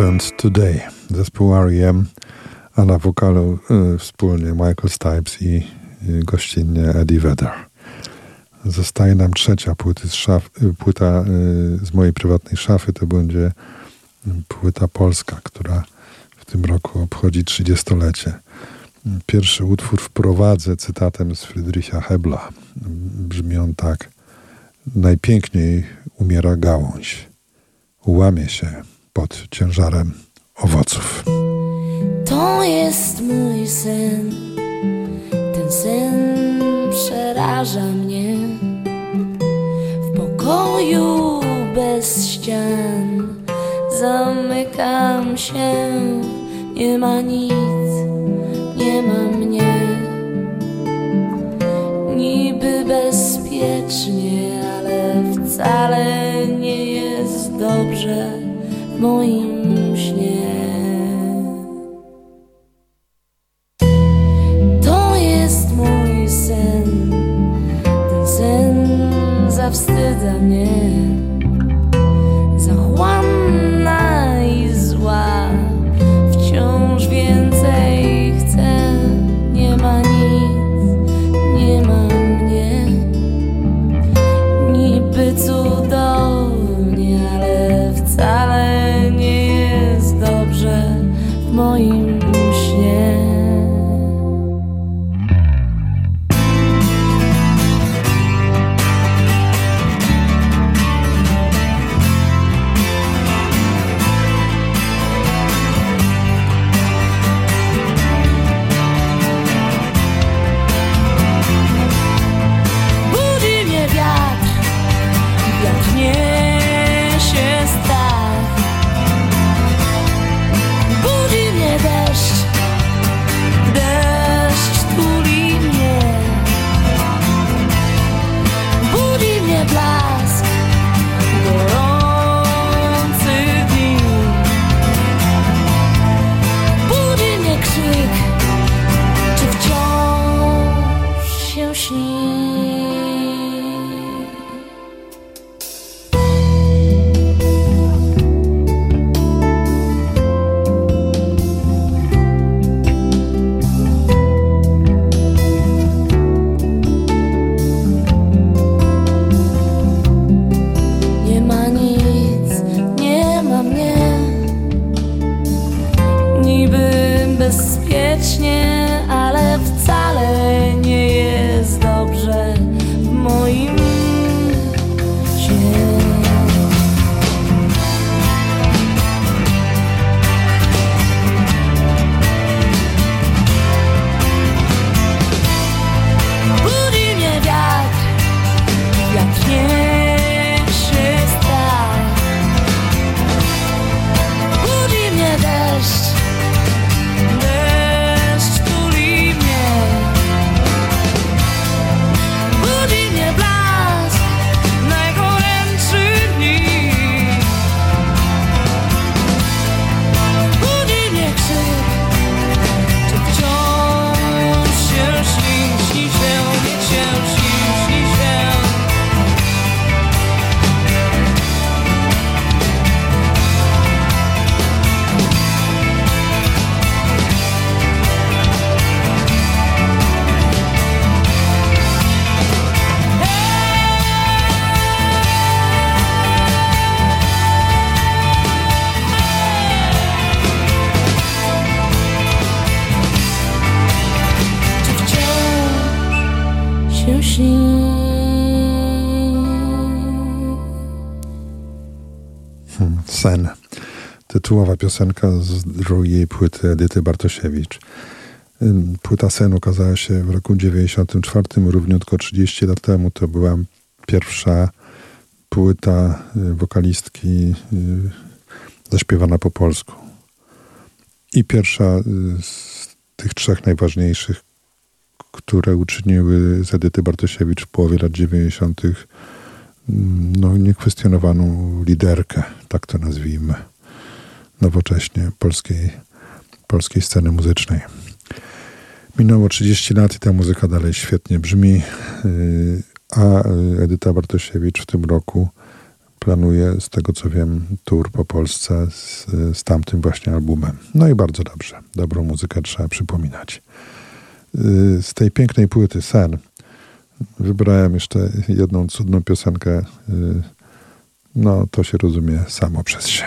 Happened
Today. Zespół R.E.M., a na wokalu y, wspólnie Michael Stipes i y, gościnnie Eddie Vedder. Zostaje nam trzecia płyty z szaf, y, płyta y, z mojej prywatnej szafy. To będzie y, płyta polska, która w tym roku obchodzi 30-lecie. Pierwszy utwór wprowadzę cytatem z Friedricha Hebla. Brzmi on tak. Najpiękniej umiera gałąź. Łamie się pod ciężarem owoców.
To jest mój sen. Ten sen przeraża mnie. W pokoju bez ścian zamykam się. Nie ma nic, nie ma mnie. Niby bezpiecznie, ale wcale nie jest dobrze moim śnie. To jest mój sen, ten sen zawstydza mnie, Tytułowa piosenka z drugiej płyty Edyty Bartosiewicz. Płyta Sen ukazała się w roku 94, równiutko 30 lat temu. To była pierwsza płyta y, wokalistki y, zaśpiewana po polsku. I pierwsza y, z tych trzech najważniejszych, które uczyniły z Edyty Bartosiewicz w połowie lat 90. no, niekwestionowaną liderkę, tak to nazwijmy, nowocześnie polskiej, polskiej sceny muzycznej. Minęło 30 lat i ta muzyka dalej świetnie brzmi, y, a Edyta Bartosiewicz w tym roku planuje, z tego co wiem, tour po Polsce z, z tamtym właśnie albumem. No i bardzo dobrze. Dobrą muzykę trzeba przypominać. Y, z tej pięknej płyty Sen wybrałem jeszcze jedną cudną piosenkę. Y, no, to się rozumie samo przez się.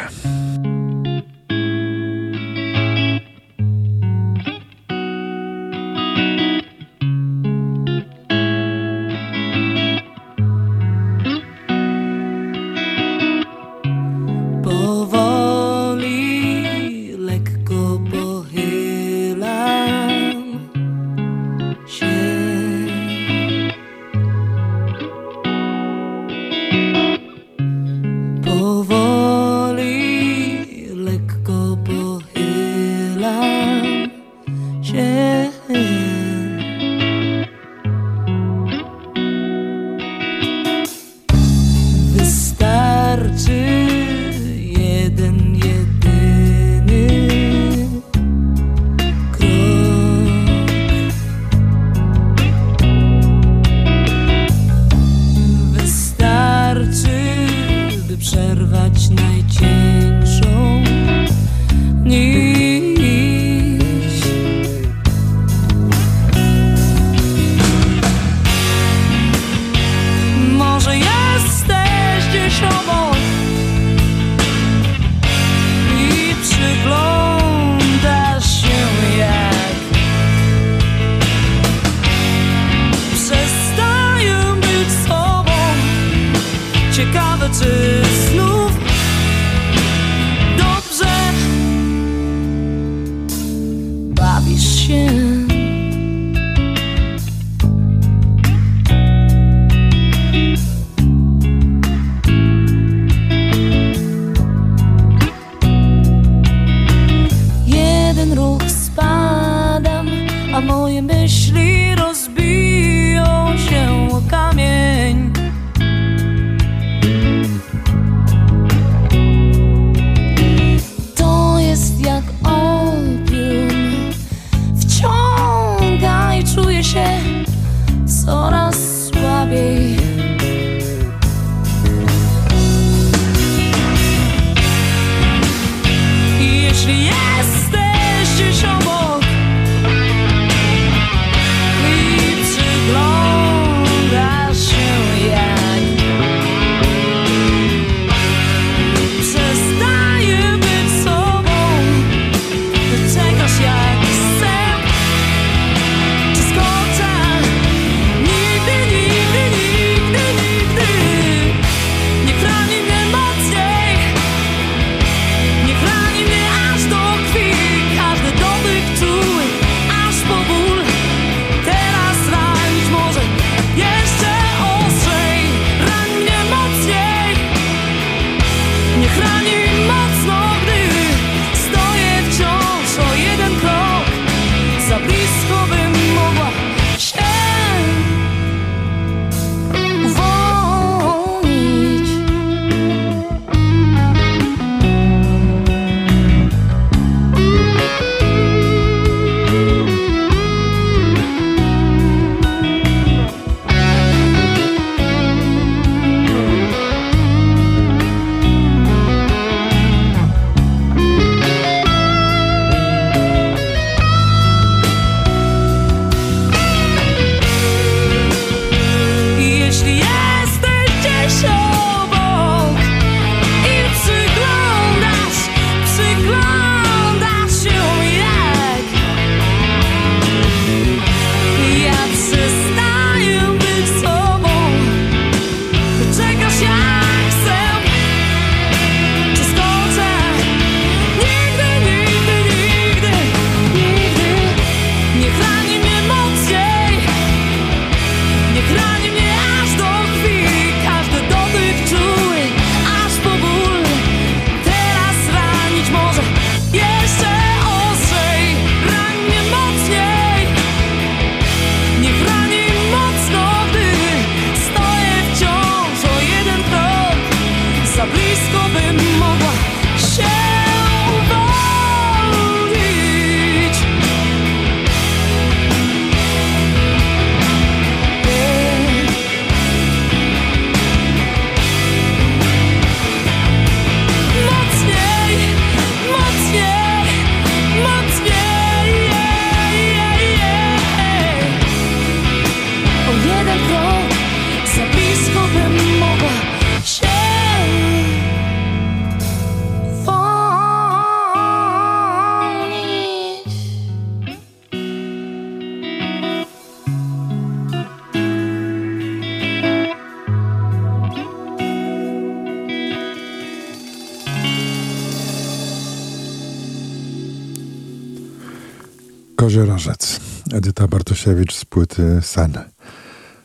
Płyty Sen.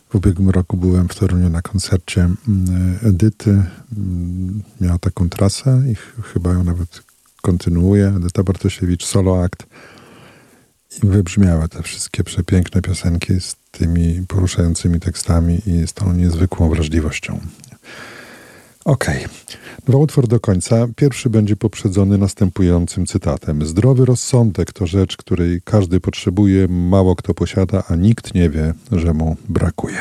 W ubiegłym roku byłem w Toruniu na koncercie mm, Edyty. Mm, miała taką trasę i chyba ją nawet kontynuuje. Edyta Bartosiewicz, solo act. I wybrzmiały te wszystkie przepiękne piosenki z tymi poruszającymi tekstami i z tą niezwykłą wrażliwością. Okej. Okay. Dwa utwór do końca. Pierwszy będzie poprzedzony następującym cytatem. Zdrowy rozsądek to rzecz, której każdy potrzebuje, mało kto posiada, a nikt nie wie, że mu brakuje.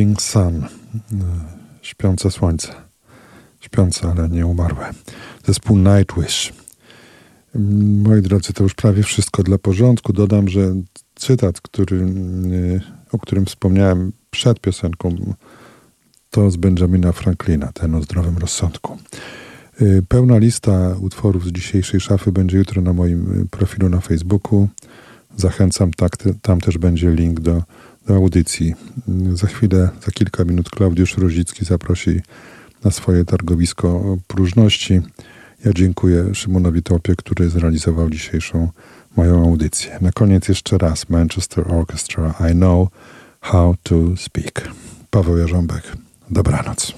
Sleeping Sun. Śpiące słońce. Śpiące, ale nie umarłe. Zespół Nightwish. Moi drodzy, to już prawie wszystko dla porządku. Dodam, że cytat, który, o którym wspomniałem przed piosenką, to z Benjamina Franklina, ten o zdrowym rozsądku. Pełna lista utworów z dzisiejszej szafy będzie jutro na moim profilu na Facebooku.
Zachęcam, tak, tam też będzie link do audycji. Za chwilę, za kilka minut Klaudiusz Rozicki zaprosi na swoje targowisko próżności. Ja dziękuję Szymonowi Topie, który zrealizował dzisiejszą moją audycję. Na koniec jeszcze raz Manchester Orchestra I Know How to Speak. Paweł Jarząbek. Dobranoc.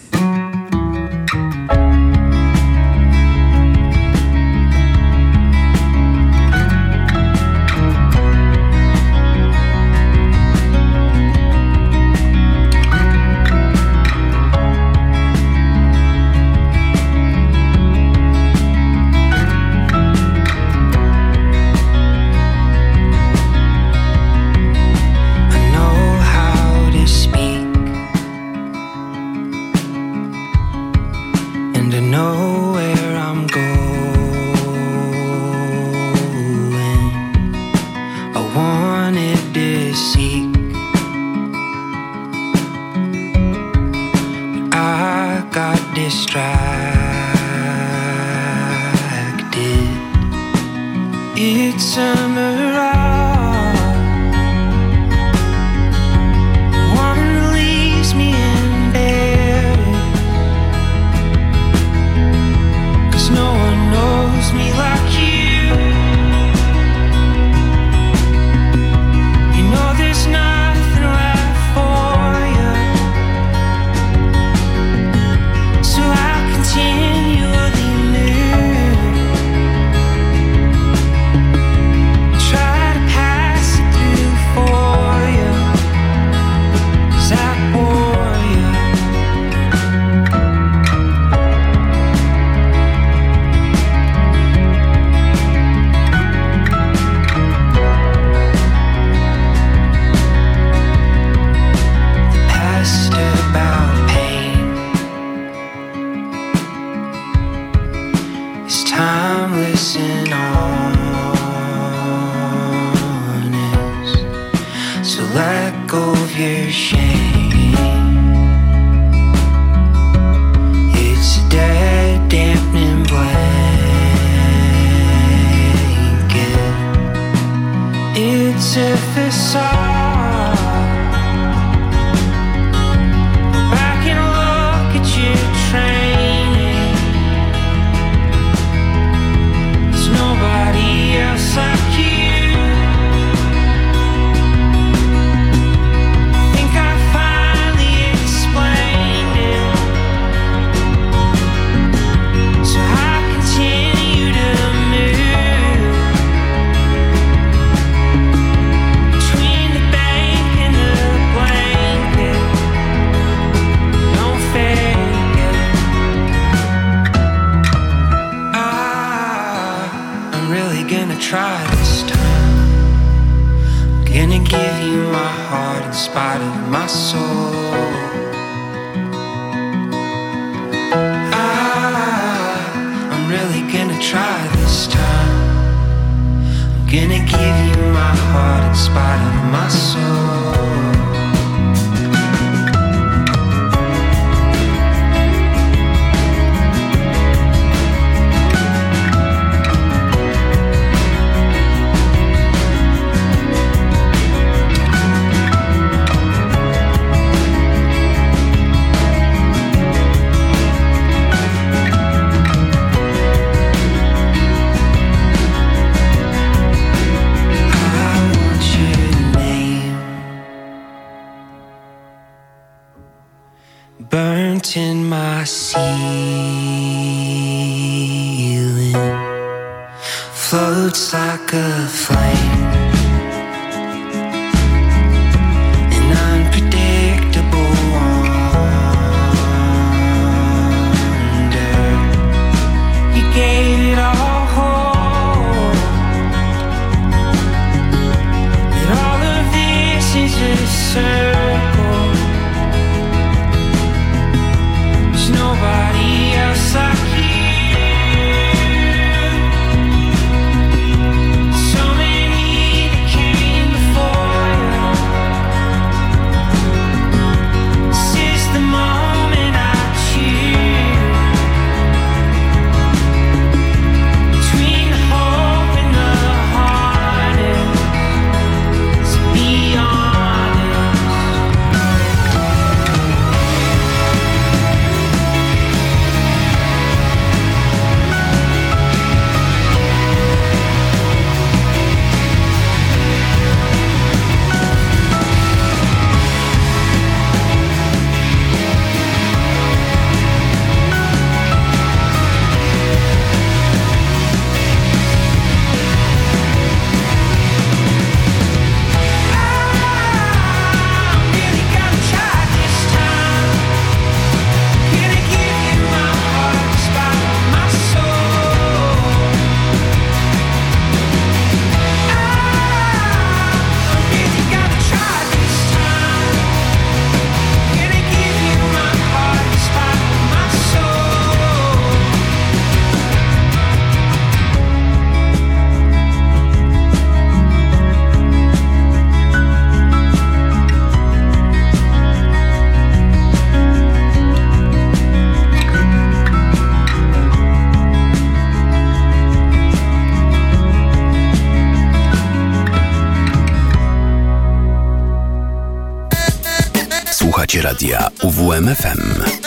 Radia UWMFM.